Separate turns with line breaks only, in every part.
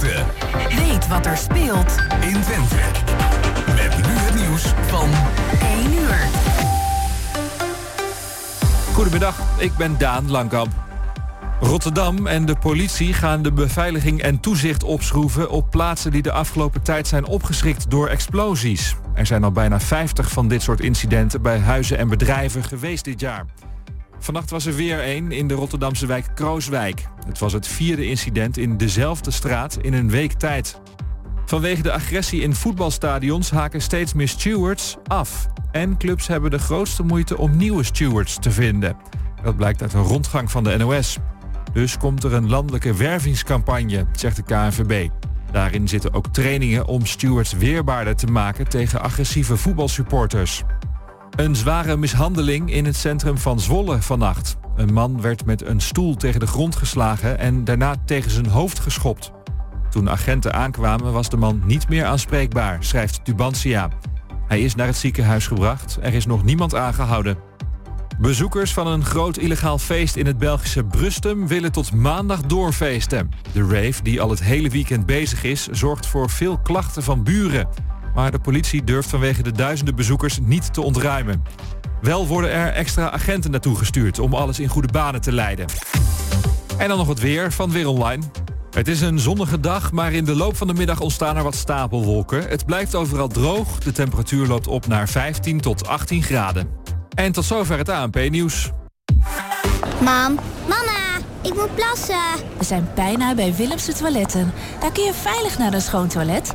Twente.
Weet wat er speelt
in Twente. Met nu het nieuws van
1 uur.
Goedemiddag, ik ben Daan Langkamp. Rotterdam en de politie gaan de beveiliging en toezicht opschroeven... op plaatsen die de afgelopen tijd zijn opgeschrikt door explosies. Er zijn al bijna 50 van dit soort incidenten bij huizen en bedrijven geweest dit jaar. Vannacht was er weer één in de Rotterdamse wijk Krooswijk. Het was het vierde incident in dezelfde straat in een week tijd. Vanwege de agressie in voetbalstadions haken steeds meer stewards af. En clubs hebben de grootste moeite om nieuwe stewards te vinden. Dat blijkt uit een rondgang van de NOS. Dus komt er een landelijke wervingscampagne, zegt de KNVB. Daarin zitten ook trainingen om stewards weerbaarder te maken tegen agressieve voetbalsupporters. Een zware mishandeling in het centrum van Zwolle vannacht. Een man werd met een stoel tegen de grond geslagen en daarna tegen zijn hoofd geschopt. Toen agenten aankwamen was de man niet meer aanspreekbaar, schrijft Tubantia. Hij is naar het ziekenhuis gebracht. Er is nog niemand aangehouden. Bezoekers van een groot illegaal feest in het Belgische Brustem willen tot maandag doorfeesten. De rave, die al het hele weekend bezig is, zorgt voor veel klachten van buren. Maar de politie durft vanwege de duizenden bezoekers niet te ontruimen. Wel worden er extra agenten naartoe gestuurd om alles in goede banen te leiden. En dan nog het weer van Weer Online. Het is een zonnige dag, maar in de loop van de middag ontstaan er wat stapelwolken. Het blijft overal droog, de temperatuur loopt op naar 15 tot 18 graden. En tot zover het ANP-nieuws.
Mam, mama, ik moet plassen.
We zijn bijna bij Willemse Toiletten. Daar kun je veilig naar een schoon toilet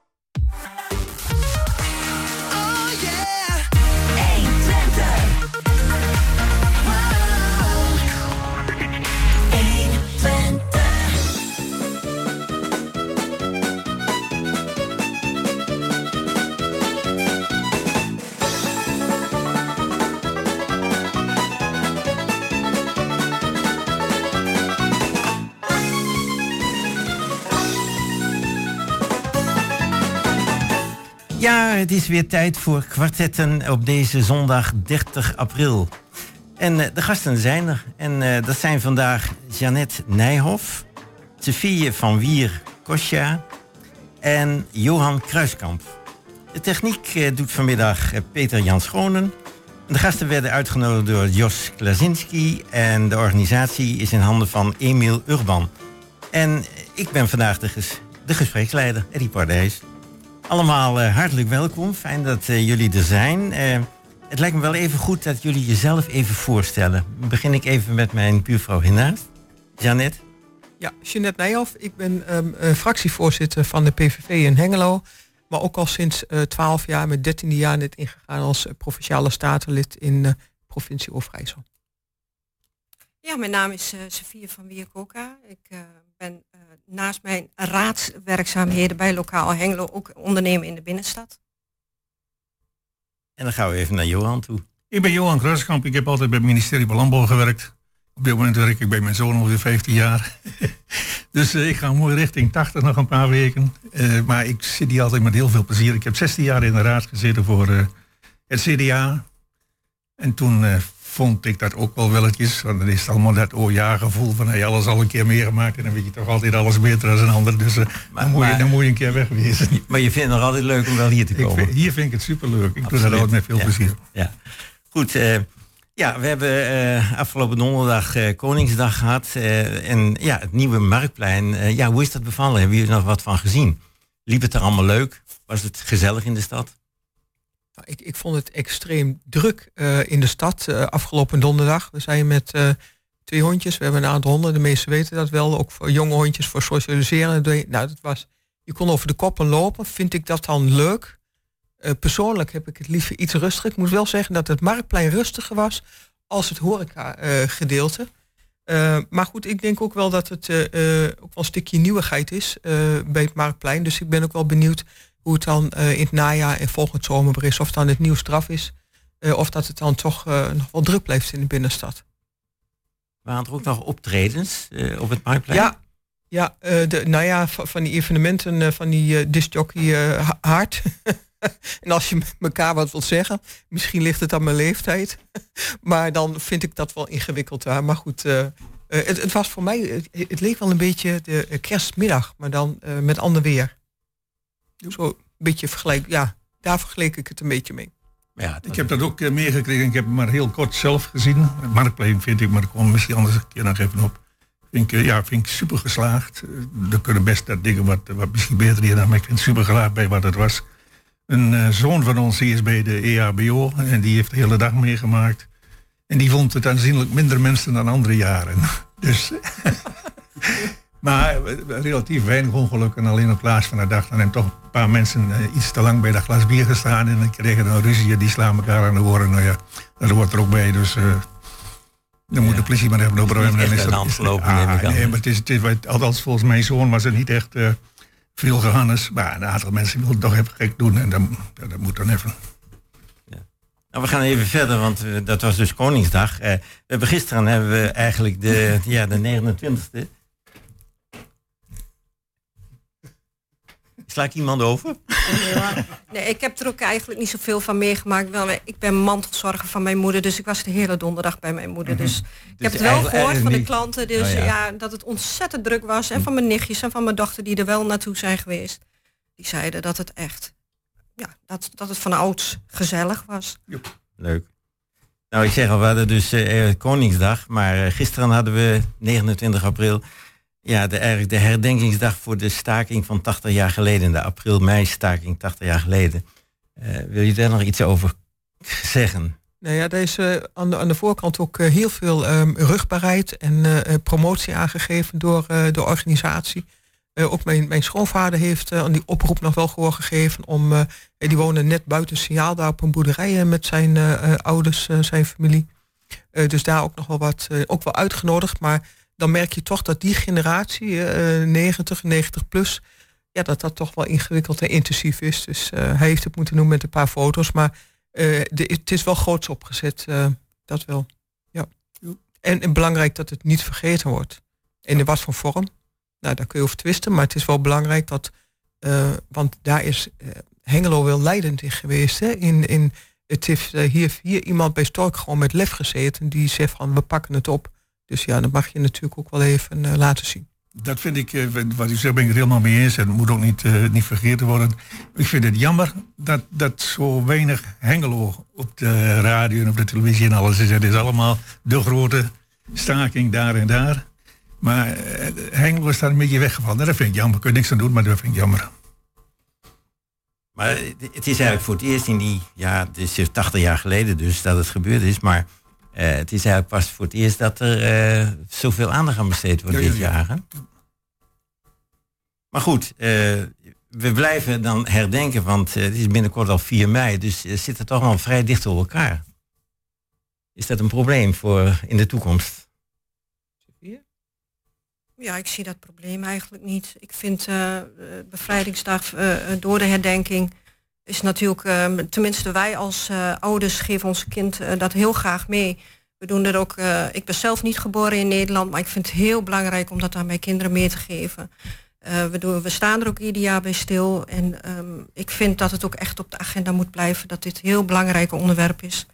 Ja, het is weer tijd voor kwartetten op deze zondag 30 april. En uh, de gasten zijn er. En uh, dat zijn vandaag Jeannette Nijhoff, Sophie van Wier Kosja en Johan Kruiskamp. De techniek uh, doet vanmiddag Peter Jan Schonen. De gasten werden uitgenodigd door Jos Klazinski en de organisatie is in handen van Emiel Urban. En ik ben vandaag de, de gespreksleider, Eddie Pardijs. Allemaal uh, hartelijk welkom. Fijn dat uh, jullie er zijn. Uh, het lijkt me wel even goed dat jullie jezelf even voorstellen. Begin ik even met mijn buurvrouw hiernaast. Janet.
Ja, Jeanette Nijhoff. Ik ben um, fractievoorzitter van de PVV in Hengelo. Maar ook al sinds 12 jaar, met 13e jaar net ingegaan als provinciale statenlid in de provincie Overijssel.
Ja, mijn naam is Sofie van Wierkoka. Ik ben naast mijn raadswerkzaamheden bij Lokaal Hengelo ook ondernemen in de binnenstad.
En dan gaan we even naar Johan toe.
Ik ben Johan Kruiskamp. Ik heb altijd bij het ministerie van Landbouw gewerkt. Op dit moment werk ik bij mijn zoon ongeveer 15 jaar. dus uh, ik ga mooi richting 80 nog een paar weken. Uh, maar ik zit hier altijd met heel veel plezier. Ik heb 16 jaar in de raad gezeten voor uh, het CDA. En toen vond ik dat ook wel welletjes. Want dan is het allemaal dat oh ja gevoel van hey, alles al een keer meegemaakt. En dan weet je toch altijd alles beter dan een ander. Dus uh, maar, dan, moet je, dan moet je een keer wegwezen.
Maar je vindt het nog altijd leuk om wel hier te komen?
Vind, hier vind ik het superleuk. Ik Absoluut. doe dat altijd met veel
ja.
plezier.
Ja. Goed, uh, ja, we hebben uh, afgelopen donderdag Koningsdag gehad. en ja, het nieuwe Marktplein. ja, hoe is dat bevallen? Hebben jullie nog wat van gezien? Liep het er allemaal leuk? Was het gezellig in de stad?
Ik, ik vond het extreem druk uh, in de stad uh, afgelopen donderdag. We zijn met uh, twee hondjes. We hebben een aantal honden. De meesten weten dat wel. Ook voor jonge hondjes voor socialiseren. Nou, dat was, je kon over de koppen lopen. Vind ik dat dan leuk? persoonlijk heb ik het liever iets rustiger. Ik moet wel zeggen dat het marktplein rustiger was als het horeca gedeelte. maar goed, ik denk ook wel dat het ook wel een stukje nieuwigheid is bij het marktplein. Dus ik ben ook wel benieuwd hoe het dan uh, in het najaar en volgend zomer is, of dan het nieuw straf is, uh, of dat het dan toch uh, nog wel druk blijft in de binnenstad.
Waren er ook nog optredens eh, op het Marktplein?
Ja, ja eh, de, nou ja, van, die evenementen eh, van die uh, discjockey eh, ha- haard. en als je met elkaar wat wilt zeggen, misschien ligt het aan mijn leeftijd. maar dan vind ik dat wel ingewikkeld daar. Maar goed, eh, eh, het, het was voor mij, het, het leek wel een beetje de eh, kerstmiddag, maar dan eh, met ander weer. Zo een beetje vergelijk, ja, daar vergeleek ik het een beetje mee.
Ja,
Ik heb dat ook eh, meegekregen. Ik heb het maar heel kort zelf gezien. Het Marktplein vind ik, maar ik kom misschien anders een keer nog even op. Vind ik, eh, ja, vind ik super geslaagd. Eh, Er kunnen best dat dingen wat, wat misschien beter hier dan, maar ik vind het super geslaagd bij wat het was. Een eh, zoon van ons die is bij de EHBO en die heeft de hele dag meegemaakt. En die vond het aanzienlijk minder mensen dan andere jaren. Dus, maar relatief weinig ongelukken. Alleen op plaats van de dag dan hebben toch een paar mensen eh, iets te lang bij dat glas bier gestaan. En dan kregen dan ruzie. Die slaan elkaar aan de oren. Nou ja, dat hoort er ook bij. Dus eh, dan moet de politie maar even opruimen. Dan is dat- Ah, nee, maar het is, het is, wat- althans volgens mijn zoon was het niet echt eh, veel gehannes. Maar een aantal mensen wilden het toch even gek doen. En dan, dat moet dan even.
Nou, we gaan even verder, want dat was dus Koningsdag. We hebben gisteren hebben we eigenlijk de, ja, de 29e. Sla ik iemand over?
Ja. Nee, ik heb er ook eigenlijk niet zoveel van meegemaakt. Wel, ik ben mantelzorger van mijn moeder, dus ik was de hele donderdag bij mijn moeder. Dus ik heb het wel gehoord van de klanten, dus
Oh, ja.
ja. dat het ontzettend druk was. En van mijn nichtjes en van mijn dochter die er wel naartoe zijn geweest. Die zeiden dat het echt, ja, dat, dat het van ouds gezellig was.
Leuk. Nou, ik zeg al, we hadden dus eh, eh, Koningsdag, maar eh, gisteren hadden we 29 april, ja, de, de herdenkingsdag voor de staking van 80 jaar geleden, de april-mei-staking 80 jaar geleden. Eh, wil je daar nog iets over zeggen?
Nou ja, er is eh, aan, de, aan de voorkant ook eh, heel veel ehm, rugbaarheid en promotie aangegeven door de organisatie. Ook mijn, mijn schoonvader heeft aan die oproep nog wel gehoor gegeven om, die wonen net buiten Signaal, daar op een boerderij met zijn ouders, zijn familie. Dus daar ook nog wel wat, ook wel uitgenodigd. Maar dan merk je toch dat die generatie, eh, 90, 90 plus, ja, dat dat toch wel ingewikkeld en intensief is. Dus eh, hij heeft het moeten doen met een paar foto's. Maar eh, de, het is wel groots opgezet, dat wel. Ja. En, en belangrijk dat het niet vergeten wordt. En in wat voor vorm? Nou, daar kun je over twisten, maar het is wel belangrijk dat. want daar is Hengelo wel leidend in geweest. Hè? In, in, het heeft hier, hier iemand bij Stork gewoon met lef gezeten. Die zegt van we pakken het op. Dus ja, dat mag je natuurlijk ook wel even eh, laten zien.
Dat vind ik, eh, wat u zegt, ben ik het helemaal mee eens. En het moet ook niet, eh, niet vergeten worden. Ik vind het jammer dat, dat zo weinig Hengelo op de radio en op de televisie en alles is. Het is allemaal de grote staking daar en daar. Maar Hengelo is daar een beetje weggevallen. Dat vind ik jammer. Kun je niks aan doen, maar dat vind ik jammer.
Maar het is eigenlijk voor het eerst in die, ja, het is 80 jaar geleden dus dat het gebeurd is, maar eh, het is eigenlijk pas voor het eerst dat er eh, zoveel aandacht aan besteed wordt
Ja,
dit
ja.
jaar. Hè? Maar goed, eh, we blijven dan herdenken, want het is binnenkort al 4 mei, dus we zitten toch wel vrij dicht op elkaar. Is dat een probleem voor in de toekomst?
Ja, ik zie dat probleem eigenlijk niet. Ik vind bevrijdingsdag eh, door de herdenking is natuurlijk, eh, tenminste wij als eh, ouders geven ons kind eh, dat heel graag mee. We doen dat ook, eh, ik ben zelf niet geboren in Nederland, maar ik vind het heel belangrijk om dat aan mijn kinderen mee te geven. We, doen, we staan er ook ieder jaar bij stil en ehm, ik vind dat het ook echt op de agenda moet blijven, dat dit een heel belangrijk onderwerp is.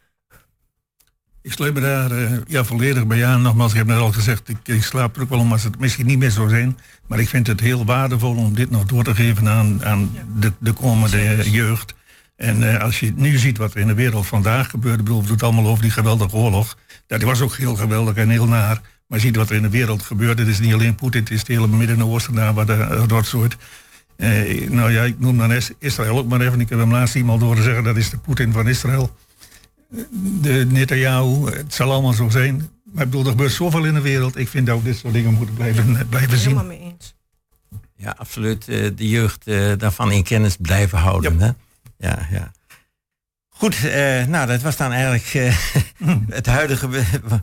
Ik sluit me daar eh, ja, volledig bij aan. Nogmaals, ik heb net al gezegd, ik, ik slaap er ook wel om als het misschien niet meer zou zijn. Maar ik vind het heel waardevol om dit nog door te geven aan, aan de, de komende jeugd. En eh, als je nu ziet wat er in de wereld vandaag gebeurt, ik bedoel, we het allemaal over die geweldige oorlog. Dat was ook heel geweldig en heel naar. Maar ziet wat er in de wereld gebeurt. Het is niet alleen Poetin, het is het hele Midden-Oosten daar waar de rotsoort. Eh, nou ja, ik noem dan Is- Israël ook maar even. Ik heb hem laatst iemand horen zeggen, dat is de Poetin van Israël de Netanyahu, het zal allemaal zo zijn. Maar ik bedoel, er gebeurt zoveel in de wereld. Ik vind dat we dit soort dingen moeten blijven, eh, blijven zien.
Helemaal mee eens.
Ja, absoluut. eh, de jeugd eh, daarvan in kennis blijven houden. Hè? Ja, ja. Goed, eh, nou dat was dan eigenlijk eh, het huidige,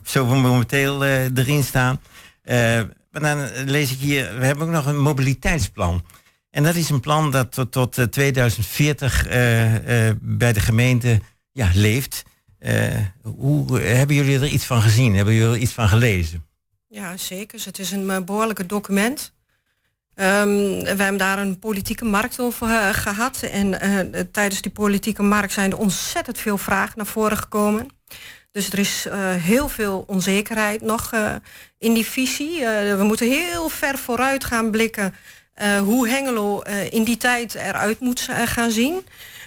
zo we momenteel eh, erin staan. Eh, maar dan lees ik hier, we hebben ook nog een mobiliteitsplan. En dat is een plan dat tot, tot eh, 2040 eh, eh, bij de gemeente ja, leeft. Eh, hoe hebben jullie er iets van gezien? Hebben jullie er iets van gelezen?
Ja, zeker. Het is een uh, behoorlijke document. Um, we hebben daar een politieke markt over uh, gehad. En tijdens die politieke markt zijn er ontzettend veel vragen naar voren gekomen. Dus er is heel veel onzekerheid nog in die visie. we moeten heel ver vooruit gaan blikken hoe Hengelo in die tijd eruit moet gaan zien.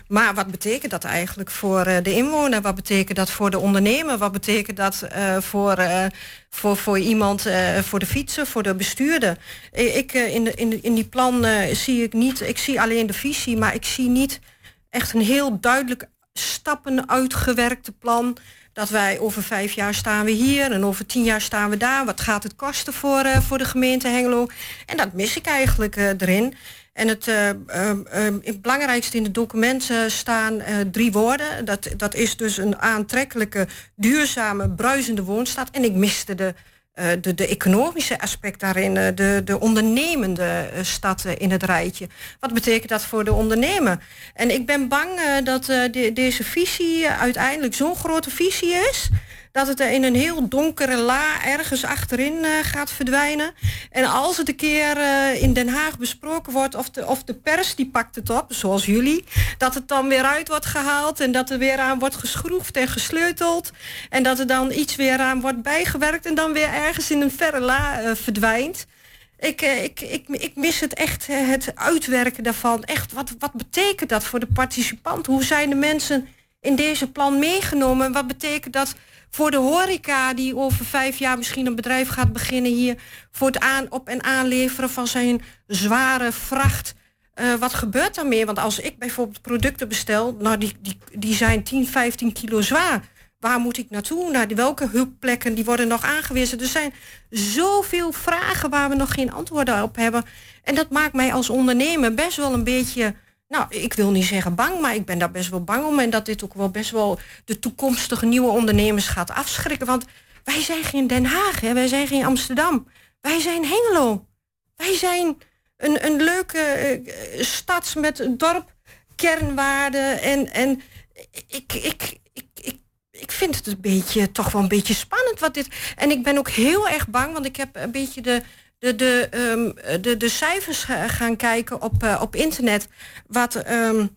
Maar wat betekent dat eigenlijk voor uh, de inwoner? Wat betekent dat voor de ondernemer? Wat betekent dat uh, voor, uh, voor, voor iemand, voor de fietser, voor de bestuurder? Ik, in, de, in, in die plan zie ik niet, ik zie alleen de visie, maar ik zie niet echt een heel duidelijk stappen uitgewerkte plan dat wij over vijf jaar staan we hier en over tien jaar staan we daar. Wat gaat het kosten voor, voor de gemeente Hengelo? En dat mis ik eigenlijk erin. En het, uh, het, belangrijkste in het document staan drie woorden. Dat, dat is dus een aantrekkelijke, duurzame, bruisende woonstad. En ik miste de, de, de economische aspect daarin, de, de ondernemende stad in het rijtje. Wat betekent dat voor de ondernemer? En ik ben bang dat de, deze visie uiteindelijk zo'n grote visie is dat het er in een heel donkere la ergens achterin uh, gaat verdwijnen. En als het een keer uh, in Den Haag besproken wordt, of de, of de pers die pakt het op, zoals jullie, dat het dan weer uit wordt gehaald en dat er weer aan wordt geschroefd en gesleuteld. En dat er dan iets weer aan wordt bijgewerkt en dan weer ergens in een verre la uh, verdwijnt. Ik, ik, ik, ik mis het echt, het uitwerken daarvan. Echt, wat, wat betekent dat voor de participant? Hoe zijn de mensen in deze plan meegenomen? Wat betekent dat voor de horeca die over vijf jaar misschien een bedrijf gaat beginnen hier voor het aan, op en aanleveren van zijn zware vracht. Uh, wat gebeurt daarmee? Want als ik bijvoorbeeld producten bestel, nou die, die, die zijn 10, 15 kilo zwaar. Waar moet ik naartoe? Naar welke hulpplekken die worden nog aangewezen? Er zijn zoveel vragen waar we nog geen antwoorden op hebben. En dat maakt mij als ondernemer best wel een beetje nou, ik wil niet zeggen bang, maar ik ben daar best wel bang om. En dat dit ook wel best wel de toekomstige nieuwe ondernemers gaat afschrikken. Want wij zijn geen Den Haag, hè? wij zijn geen Amsterdam. Wij zijn Hengelo. Wij zijn een, een leuke uh, stad met een dorp, kernwaarden. En, en ik, ik, ik, ik, ik vind het een beetje, toch wel een beetje spannend wat dit. En ik ben ook heel erg bang, want ik heb een beetje de de, de, um, de, de cijfers gaan kijken op, uh, op internet. Wat, um,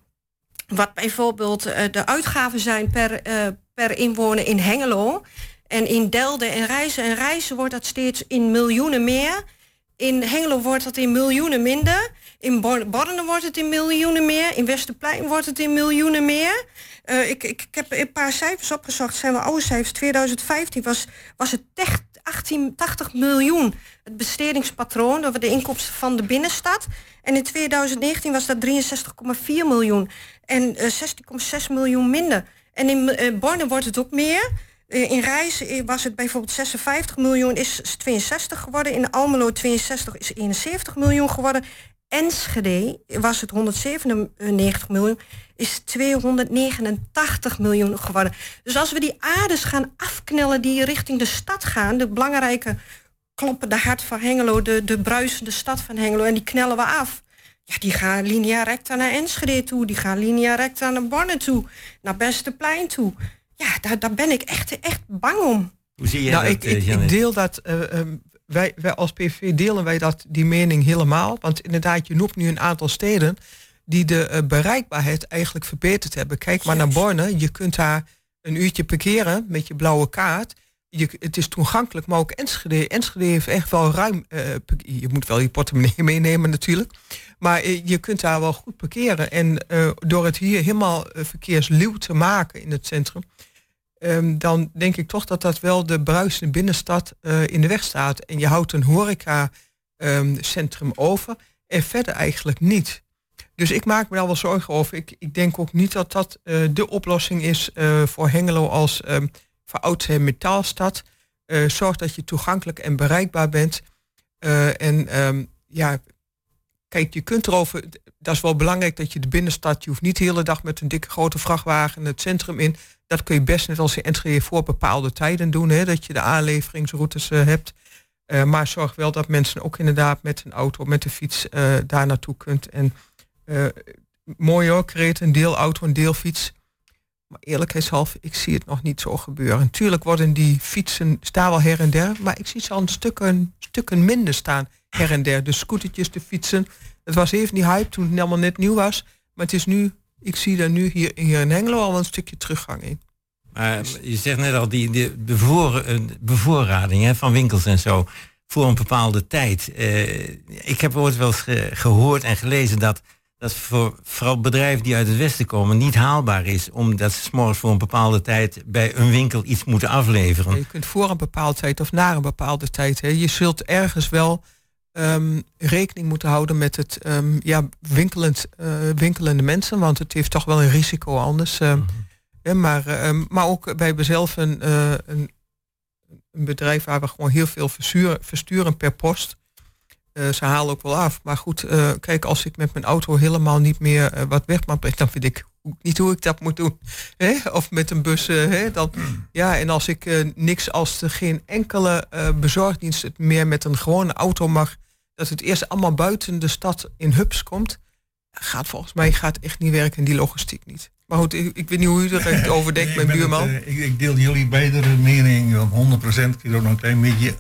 wat bijvoorbeeld uh, de uitgaven zijn per, uh, per inwoner in Hengelo. En in Delden en Reizen en Reizen wordt dat steeds in miljoenen meer. In Hengelo wordt dat in miljoenen minder. In Borne wordt het in miljoenen meer. In Westerplein wordt het in miljoenen meer. Ik, ik, heb een paar cijfers opgezocht. zijn wel oude cijfers. 2015 was, was het echt 1880 miljoen. Het bestedingspatroon over de inkomsten van de binnenstad. En in 2019 was dat 63,4 miljoen. En uh, 16,6 miljoen minder. En in uh, Borne wordt het ook meer. Uh, in Reis was het bijvoorbeeld 56 miljoen, is 62 geworden. In Almelo 62 is 71 miljoen geworden. Enschede was het 197 miljoen, is 289 miljoen geworden. Dus als we die aardes gaan afknellen die richting de stad gaan, de belangrijke kloppende hart van Hengelo, de, de bruisende stad van Hengelo, en die knellen we af. Ja, die gaan linea recta naar Enschede toe, die gaan linea recta naar Borne toe, naar Besteplein toe. Ja, daar, daar ben ik echt, echt bang om.
Hoe zie je
nou,
dat,
ik, ik,
uh,
ik deel dat uh, um, wij, wij als PV delen wij dat, die mening helemaal. Want inderdaad, je noemt nu een aantal steden die de uh, bereikbaarheid eigenlijk verbeterd hebben. Kijk maar naar Borne. Je kunt daar een uurtje parkeren met je blauwe kaart. Je, het is toegankelijk, maar ook Enschede. Enschede heeft echt wel ruim... Uh, je moet wel je portemonnee meenemen natuurlijk. Maar uh, je kunt daar wel goed parkeren. En door het hier helemaal verkeersluw te maken in het centrum... Um, dan denk ik toch dat dat wel de bruisende binnenstad uh, in de weg staat. En je houdt een horecacentrum um, over en verder eigenlijk niet. Dus ik maak me daar wel zorgen over. Ik, ik denk ook niet dat dat uh, de oplossing is uh, voor Hengelo als um, verouderde metaalstad. zorg dat je toegankelijk en bereikbaar bent. en ja, kijk, je kunt erover. Dat is wel belangrijk dat je de binnenstad. Je hoeft niet de hele dag met een dikke grote vrachtwagen het centrum in. Dat kun je best net als in Enschede voor bepaalde tijden doen. Hè, dat je de aanleveringsroutes uh, hebt. Uh, maar zorg wel dat mensen ook inderdaad met een auto, met de fiets uh, daar naartoe kunt. En mooi hoor, creëert een deelauto, een deelfiets. Maar eerlijkheidshalve, ik zie het nog niet zo gebeuren. Natuurlijk worden die fietsen staan wel her en der, maar ik zie ze al een stukken, stukken minder staan her en der. De scootertjes, de fietsen. Het was even die hype toen het helemaal net nieuw was. Maar het is nu, ik zie daar nu hier, hier in Hengelo al een stukje teruggang in.
Maar je zegt net al, die, die bevoor, eh, bevoorrading hè, van winkels en zo voor een bepaalde tijd. Eh, ik heb ooit wel eens ge- gehoord en gelezen dat dat voor vooral bedrijven die uit het westen komen niet haalbaar is, omdat ze morgens voor een bepaalde tijd bij een winkel iets moeten afleveren.
Je kunt voor een bepaalde tijd of na een bepaalde tijd. Hè. Je zult ergens wel ehm, rekening moeten houden met het ehm, ja, winkelend, eh, winkelende mensen. Want het heeft toch wel een risico anders. ehm. Hè, maar, maar ook wij hebben zelf een, eh, een, een bedrijf waar we gewoon heel veel versturen, versturen per post. Eh, ze halen ook wel af. Maar goed, eh, kijk, als ik met mijn auto helemaal niet meer eh, wat weg mag brengen, dan weet ik niet hoe ik dat moet doen. Hè? Of met een bus. hè? Dan, ja, en als ik niks als er geen enkele bezorgdienst het meer met een gewone auto mag, dat het eerst allemaal buiten de stad in hubs komt, gaat volgens mij gaat echt niet werken, die logistiek niet. Maar goed, ik, ik weet niet hoe u er echt over denkt, mijn
het,
buurman.
ik, ik deel jullie beide mening op 100%. Ik ook nog een klein beetje,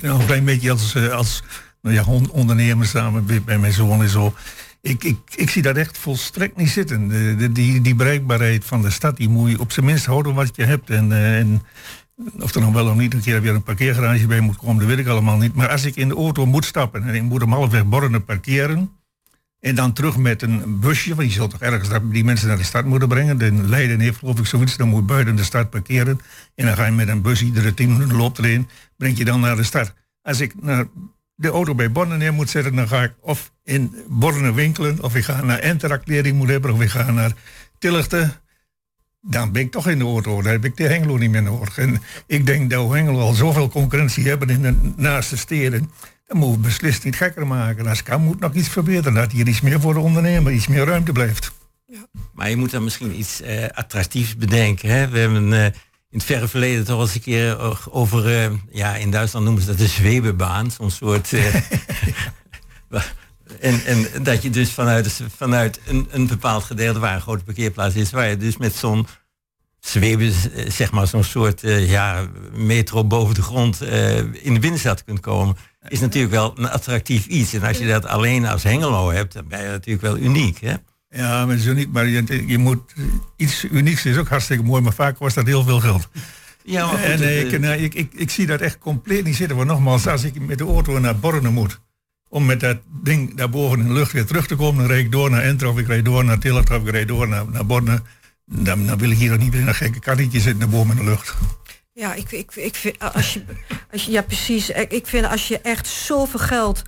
nog een klein beetje als, als nou ja, on- ondernemer samen bij, mijn zoon en zo. Ik, ik, ik zie dat echt volstrekt niet zitten. De, de- die, die bereikbaarheid van de stad, die moet je op zijn minst houden wat je hebt. En, eh, en of er nog wel of niet een keer weer een parkeergarage bij moet komen, dat weet ik allemaal niet. Maar als ik in de auto moet stappen en ik moet hem halfweg Borne parkeren... En dan terug met een busje, want je zult toch ergens die mensen naar de stad moeten brengen. De Leiden heeft geloof ik zoiets, dan moet je buiten de stad parkeren. En dan ga je met een bus, iedere tien minuten loopt erin, breng je dan naar de stad. Als ik naar de auto bij Borne neer moet zetten, dan ga ik of in Borne winkelen, of ik ga naar Enteract moet hebben, of ik ga naar Tillichten. Dan ben ik toch in de auto, daar heb ik de Hengelo niet meer nodig. En ik denk dat we Hengelo al zoveel concurrentie hebben in de naaste steden. Dan moeten we beslist niet gekker maken. Als kan moet nog iets verbeteren. Dat hier iets meer voor de ondernemer, iets meer ruimte blijft.
Maar je moet dan misschien iets eh, attractiefs bedenken. Hè? We hebben eh, in het verre verleden toch eens een keer o- over, eh, ja, in Duitsland noemen ze dat de zwebenbaan, zo'n soort. eh, en, en dat je dus vanuit, vanuit een, een bepaald gedeelte waar een grote parkeerplaats is, waar je dus met zo'n zweven, eh, zeg maar zo'n soort eh, ja, metro boven de grond eh, in de binnenstad kunt komen, is natuurlijk wel een attractief iets. En als je dat alleen als Hengelo hebt, dan ben je natuurlijk wel uniek. Hè?
Ja, maar zo niet. Maar je, je moet iets unieks is ook hartstikke mooi, maar vaak kost dat heel veel geld.
Ja, maar goed,
en eh, ik, nou, ik, ik, ik zie dat echt compleet niet zitten. Want nogmaals, als ik met de auto naar Borne moet, om met dat ding daarboven in de lucht weer terug te komen, dan rijd ik door naar Enter of ik rijd door naar of ik rijd door naar, naar Borne. Dan, dan wil ik hier nog niet weer in een gekke karretje zitten naar boven in de lucht.
Ja, ik, ik, ik vind als je, als je, ja precies. Ik, ik vind als je echt zoveel geld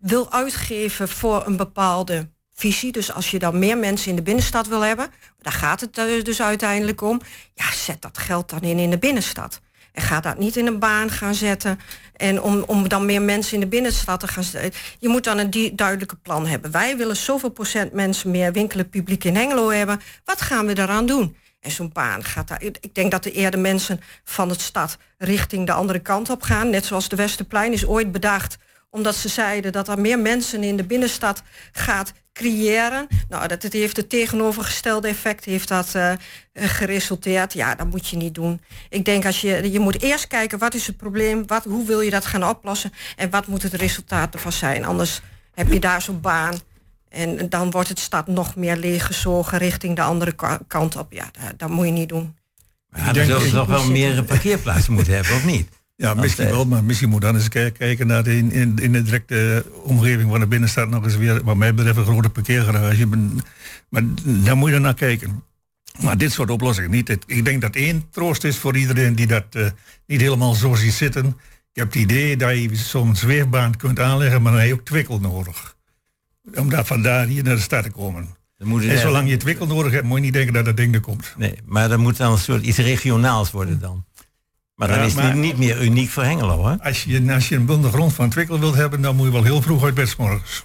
wil uitgeven voor een bepaalde visie, dus als je dan meer mensen in de binnenstad wil hebben, daar gaat het eh, dus uiteindelijk om. Ja, zet dat geld dan in in de binnenstad. En ga dat niet in een baan gaan zetten. En om, om dan meer mensen in de binnenstad te gaan zetten. Je moet dan een duidelijke plan hebben. Wij willen zoveel procent mensen meer winkelen publiek in Hengelo hebben. Wat gaan we daaraan doen? En zo'n baan gaat daar. Ik denk dat er eerder mensen van het stad richting de andere kant op gaan. Net zoals de Westerplein is ooit bedacht omdat ze zeiden dat er meer mensen in de binnenstad gaat creëren. Nou, dat het heeft het tegenovergestelde effect heeft dat eh, geresulteerd. Ja, dat moet je niet doen. Ik denk als je, je moet eerst kijken wat is het probleem, wat, hoe wil je dat gaan oplossen en wat moet het resultaat ervan zijn. Anders heb je daar zo'n baan en dan wordt het stad nog meer leeggezogen richting de andere ka- kant op. Ja, dat, dat moet je niet doen.
Ja, dan zullen ze toch wel meer parkeerplaatsen moeten hebben, of niet?
Ja, misschien wel, maar misschien moet dan eens kijken, naar de, in, in, de directe omgeving van de binnenstad nog eens weer, wat mij betreft, een grote parkeergarage. Maar daar moet je naar kijken. Maar dit soort oplossingen niet. Ik denk dat één troost is voor iedereen die dat eh, niet helemaal zo ziet zitten. Ik heb het idee dat je zo'n zweefbaan kunt aanleggen, maar dan heb je ook twikkel nodig. Om daar vandaar hier naar de stad te komen.
Dan moet je
En zolang je twikkel nodig hebt, moet je niet denken dat dat ding er komt.
Nee, maar dan moet dan een soort iets regionaals worden dan. Maar dan
Ja,
is het niet, meer uniek voor Hengelo, hè?
Als je, als je een bundel grond van twikkel wilt hebben, dan moet je wel heel vroeg uit bed 's morgens.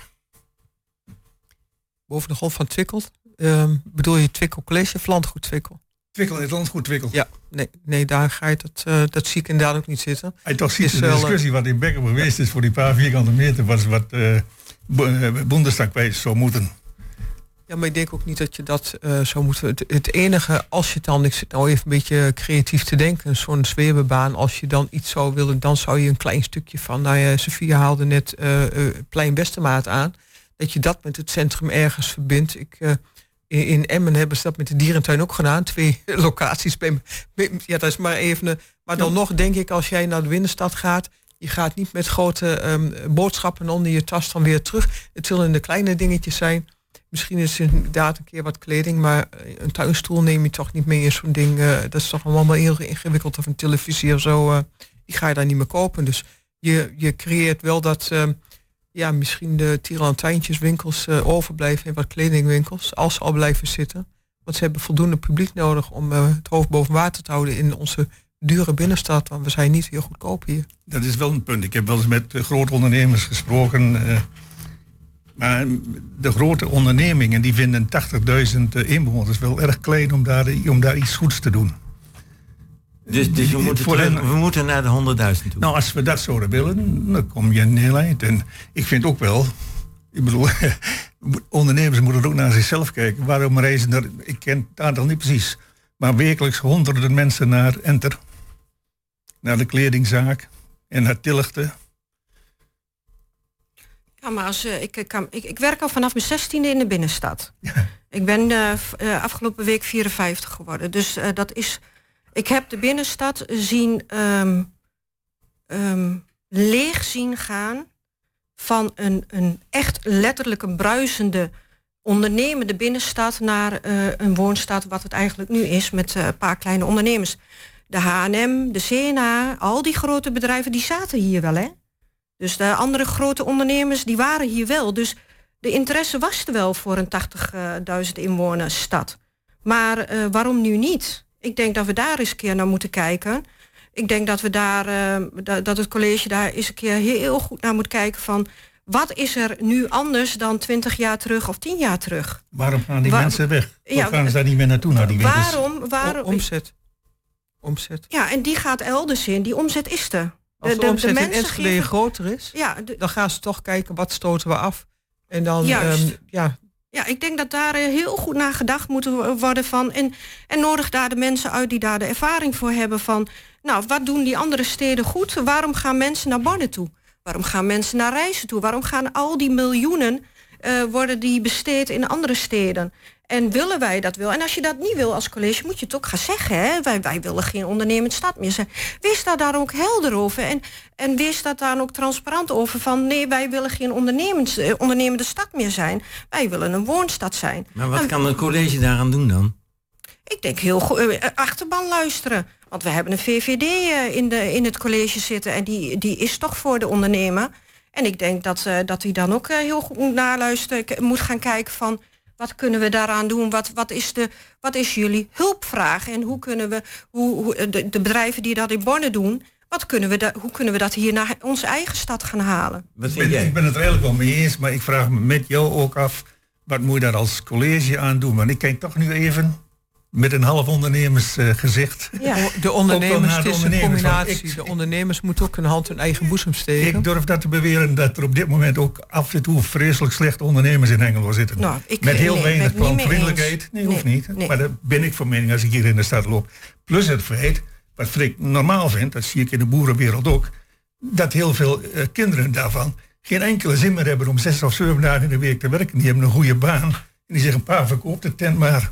Boven de grond van Twikkel. Ehm, bedoel je Twikkel College of Landgoed Twikkel?
Twikkel is landgoed twikkel.
Ja, nee, nee daar ga je dat, eh, dat zie ik inderdaad ook niet zitten.
Hij toch ziet
is
de
wel, eh,
discussie wat in Bekken geweest is voor die paar vierkante meter was wat eh eh, Bundestag zou moeten.
Ja, maar ik denk ook niet dat je dat uh, zou moeten. Het, het, enige, als je dan, ik zit nou even een beetje creatief te denken, zo'n zwevenbaan, als je dan iets zou willen, dan zou je een klein stukje van, nou ja, Sofia haalde net uh, uh, Plein Westermaat aan, dat je dat met het centrum ergens verbindt. Ik, in, in, Emmen hebben ze dat met de dierentuin ook gedaan, twee locaties. Bij, ja, dat is maar even. Maar dan nog denk ik, als jij naar de binnenstad gaat, je gaat niet met grote um, boodschappen onder je tas dan weer terug. Het zullen de kleine dingetjes zijn Misschien is inderdaad een keer wat kleding, maar een tuinstoel neem je toch niet mee in zo'n ding. Uh, dat is toch allemaal heel ingewikkeld. Of een televisie of zo, uh, die ga je daar niet meer kopen. Dus je, je creëert wel dat ja, misschien de tirantijntjeswinkels overblijven en wat kledingwinkels, als ze al blijven zitten. Want ze hebben voldoende publiek nodig om het hoofd boven water te houden in onze dure binnenstad. Want we zijn niet heel goedkoop hier.
Dat is wel een punt. Ik heb wel eens met grote ondernemers gesproken maar de grote ondernemingen die vinden 80.000 inwoners wel erg klein om daar, om daar iets goeds te doen.
Dus, dus we, moeten terug, we moeten naar de 100.000 toe.
Nou, als we dat zouden willen, dan kom je een heel eind. En ik vind ook wel, ik bedoel, ondernemers moeten ook naar zichzelf kijken. Waarom reizen er, ik ken het aantal niet precies, maar wekelijks honderden mensen naar Enter. Naar de kledingzaak en naar Tillichten
ja, maar als, uh, ik, kan, ik, ik werk al vanaf mijn zestiende in de binnenstad. Ik ben uh, uh, afgelopen week 54 geworden. Dus dat is. Ik heb de binnenstad zien um, um, leeg zien gaan van een, een echt letterlijk een bruisende ondernemende binnenstad naar een woonstad wat het eigenlijk nu is met een paar kleine ondernemers. De H&M, de CNA, al die grote bedrijven die zaten hier wel hè. Dus de andere grote ondernemers die waren hier wel. Dus de interesse was er wel voor een 80.000 inwoners stad. Maar uh, waarom nu niet? Ik denk dat we daar eens een keer naar moeten kijken. Ik denk dat we daar, uh, dat het college daar eens een keer heel goed naar moet kijken van wat is er nu anders dan 20 jaar terug of 10 jaar terug?
Waarom gaan die mensen weg? Waarom gaan ze daar niet meer naartoe naar die winkels?
Waarom? waarom
omzet. Omzet.
Ja, en die gaat elders in. Die omzet is er.
Als de, de, omzet de in Enschede geven... groter is, ja, dan gaan ze toch kijken wat stoten we af. En dan, um, ja.
Ja, ik denk dat daar eh, heel goed naar gedacht moet worden van. En, en nodig daar de mensen uit die daar de ervaring voor hebben van. Nou, wat doen die andere steden goed? Waarom gaan mensen naar Bonn toe? Waarom gaan mensen naar reizen toe? Waarom gaan al die miljoenen uh, worden die besteed in andere steden? En willen wij dat wel? En als je dat niet wil als college, moet je het ook gaan zeggen. Hè? Wij, wij willen geen ondernemend stad meer zijn. Wees daar, daar ook helder over. En, en wees dat daar ook transparant over. Van nee, wij willen geen ondernemend, eh, ondernemende stad meer zijn. Wij willen een woonstad zijn.
Maar wat kan een college daaraan doen dan?
Ik denk heel goed. Uh, achterban luisteren. Want we hebben een VVD in, de, in het college zitten. En die, die is toch voor de ondernemer. En ik denk dat, dat hij dan ook heel goed moet naluisteren. Moet gaan kijken van wat kunnen we daaraan doen? Wat, wat, is, de, wat is jullie hulpvraag? En hoe kunnen we, hoe, hoe de, de, bedrijven die dat in Borne doen, wat kunnen we da, hoe kunnen we dat hier naar onze eigen stad gaan halen?
Wat vind jij? Ik ben het er eigenlijk wel mee eens, maar ik vraag me met jou ook af, wat moet je daar als college aan doen? Want ik kijk toch nu even met een half ondernemersgezicht. Uh,
ja. De ondernemers, het is een combinatie. de ondernemers moeten ook een hand in eigen boezem steken.
Ik durf dat te beweren dat er op dit moment ook af en toe vreselijk slechte ondernemers in Hengelo zitten. Nou, ik, met heel nee, weinig klantvriendelijkheid. Nee, hoeft niet. Maar daar ben ik van mening als ik hier in de stad loop. Plus het feit, wat ik normaal vind, dat zie ik in de boerenwereld ook, dat heel veel uh, kinderen daarvan geen enkele zin meer hebben om zes of zeven dagen in de week te werken. Die hebben een goede baan. En die zeggen, pa, verkoop de tent maar.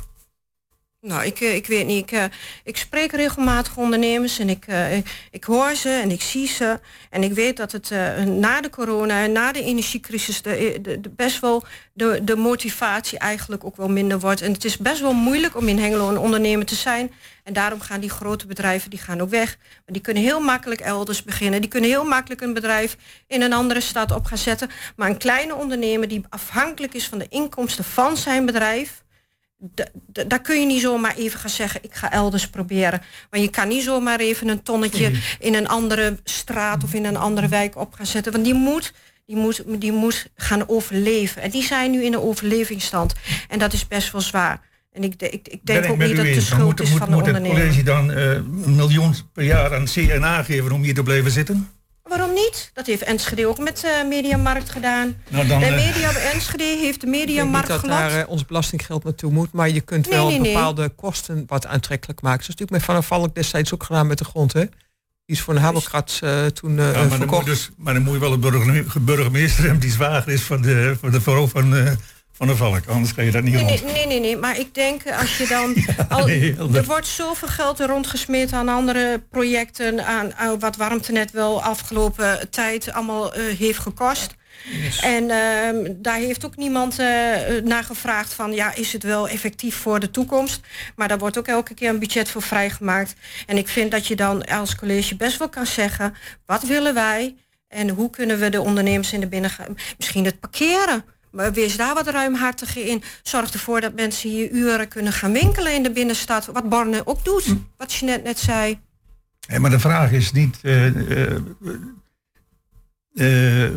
Nou, ik, eh, ik weet niet. Ik, uh, ik spreek regelmatig ondernemers en ik, uh, ik, hoor ze en ik zie ze. En ik weet dat het na de corona en na de energiecrisis de, de, de, best wel de, de motivatie eigenlijk ook wel minder wordt. En het is best wel moeilijk om in Hengelo een ondernemer te zijn. En daarom gaan die grote bedrijven die gaan ook weg. Maar die kunnen heel makkelijk elders beginnen. Die kunnen heel makkelijk een bedrijf in een andere stad op gaan zetten. Maar een kleine ondernemer die afhankelijk is van de inkomsten van zijn bedrijf daar kun je niet zomaar even gaan zeggen, ik ga elders proberen. Maar je kan niet zomaar even een tonnetje in een andere straat of in een andere wijk op gaan zetten. Want die moet, die moet, die moet gaan overleven. En die zijn nu in een overlevingsstand. En dat is best wel zwaar. En ik, ik, ik denk ook niet dat de schuld is van de ondernemer.
Moet het college dan uh, een miljoen per jaar aan CNA geven om hier te blijven zitten?
Waarom niet? Dat heeft Enschede ook met uh, Mediamarkt gedaan.
Nou, dan,
de
eh,
Media Enschede heeft de
Ik denk
Mediamarkt
niet dat
glad.
daar eh, ons belastinggeld naartoe moet, maar je kunt
Nee,
wel
nee, nee.
bepaalde kosten wat aantrekkelijk maken. Zoals natuurlijk met Van der Valk destijds ook gedaan met de grond, hè? Die is voor een Habelkrats eh, toen eh,
Ja, maar, dan moet
verkocht.
dus, maar dan moet je wel een burger- burgemeester hebben die zwager is van de, van de vrouw van, eh, van de Valk. Anders kan je dat niet
Nee,
rond.
nee, nee, nee, maar ik denk eh, als je dan... al,
nee,
er wordt zoveel geld er rondgesmeerd aan andere projecten... aan, aan wat Warmtenet wel afgelopen tijd allemaal eh, heeft gekost. En ehm, daar heeft ook niemand eh, naar gevraagd van... ja, is het wel effectief voor de toekomst? Maar daar wordt ook elke keer een budget voor vrijgemaakt. En ik vind dat je dan als college best wel kan zeggen... wat willen wij en hoe kunnen we de ondernemers in de binnengaan... misschien het parkeren... Maar wees daar wat ruimhartiger in. Zorg ervoor dat mensen hier uren kunnen gaan winkelen in de binnenstad. Wat Borne ook doet, wat je net, net zei.
Maar de vraag is niet eh, eh, eh,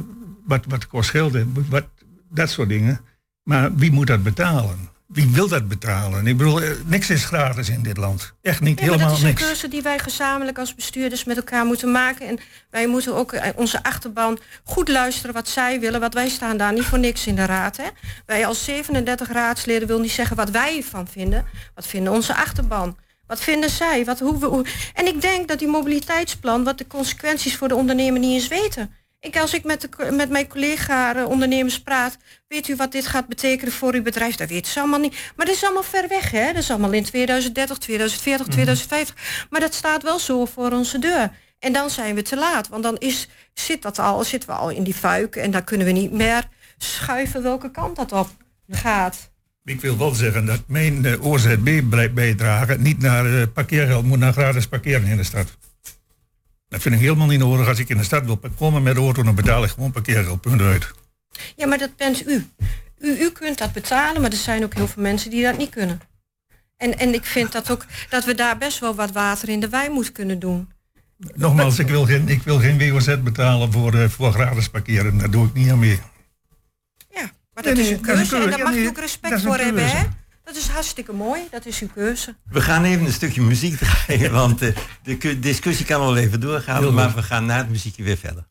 wat, wat kost geld wat, dat soort dingen. Maar wie moet dat betalen? Wie wil dat betalen? Ik bedoel, eh, niks is gratis in dit land. Echt niet,
Ja, maar dat
helemaal
is een
niks.
keuze die wij gezamenlijk als bestuurders met elkaar moeten maken. En wij moeten ook eh, onze achterban goed luisteren wat zij willen. Want wij staan daar niet voor niks in de raad. Hè? Wij als 37 raadsleden willen niet zeggen wat wij ervan vinden. Wat vinden onze achterban? Wat vinden zij? Wat, hoe, we- hoe... En ik denk dat die mobiliteitsplan, wat de consequenties voor de ondernemer niet eens weten. Ik, als ik met, de, met mijn collega-ondernemers praat, weet u wat dit gaat betekenen voor uw bedrijf? Dat weten ze allemaal niet. Maar dat is allemaal ver weg, hè? Dat is allemaal in 2030, 2040, 2050. Maar dat staat wel zo voor onze deur. En dan zijn we te laat, want dan is, zit dat al, zitten we al in die fuik en dan kunnen we niet meer schuiven welke kant dat op gaat.
Ik wil wel zeggen dat mijn eh, OZB-bijdrage niet naar eh, parkeergeld moet, naar gratis parkeren in de stad. Dat vind ik helemaal niet nodig. Als ik in de stad wil komen met de auto, dan betaal ik gewoon parkeergeld. Punt uit.
Ja, maar dat bent u. u. U kunt dat betalen, maar er zijn ook heel veel mensen die dat niet kunnen. En, en ik vind dat ook dat we daar best wel wat water in de wijn moeten kunnen doen.
Nogmaals, ik wil geen, ik wil geen WOZ betalen voor, eh, voor gratis parkeren. Daar doe ik niet aan mee.
Ja, maar
Nee,
dat is
dat een
keuze en
keuze.
daar mag je ook
dat
respect voor hebben, hè? Dat is hartstikke mooi, dat is uw keuze.
We gaan even een stukje muziek draaien, want eh, de discussie kan wel even doorgaan, maar we gaan na het muziekje weer verder.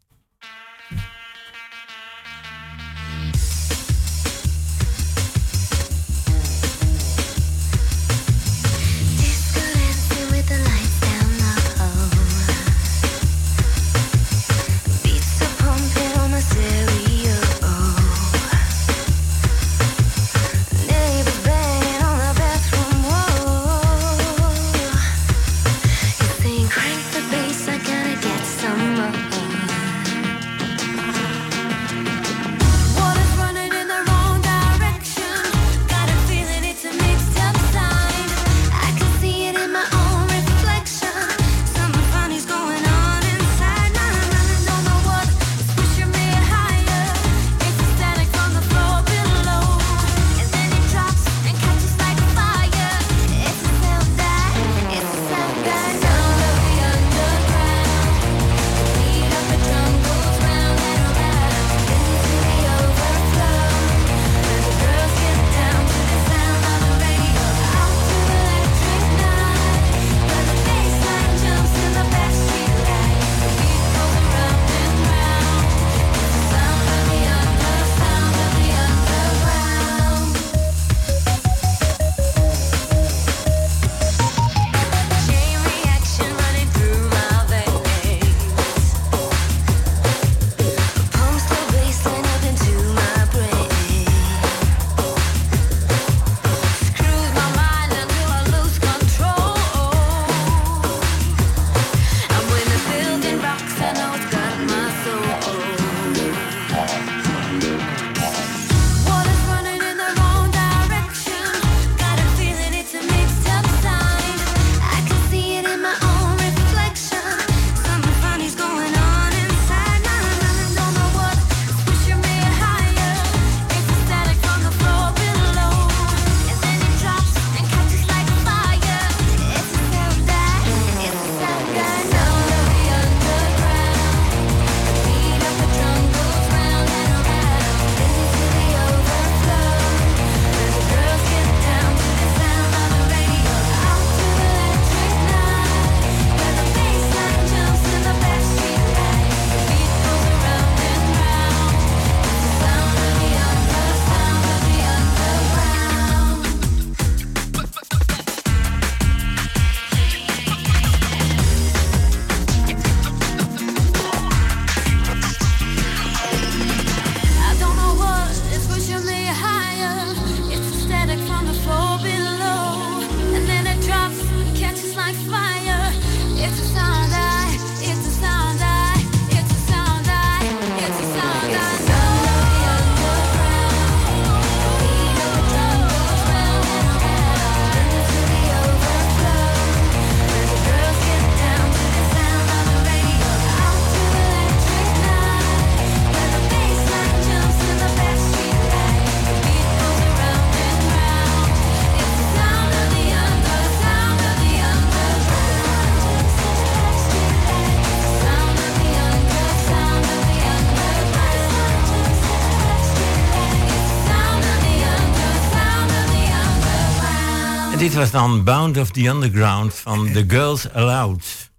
Was dan Bound of the Underground van The Girls Aloud.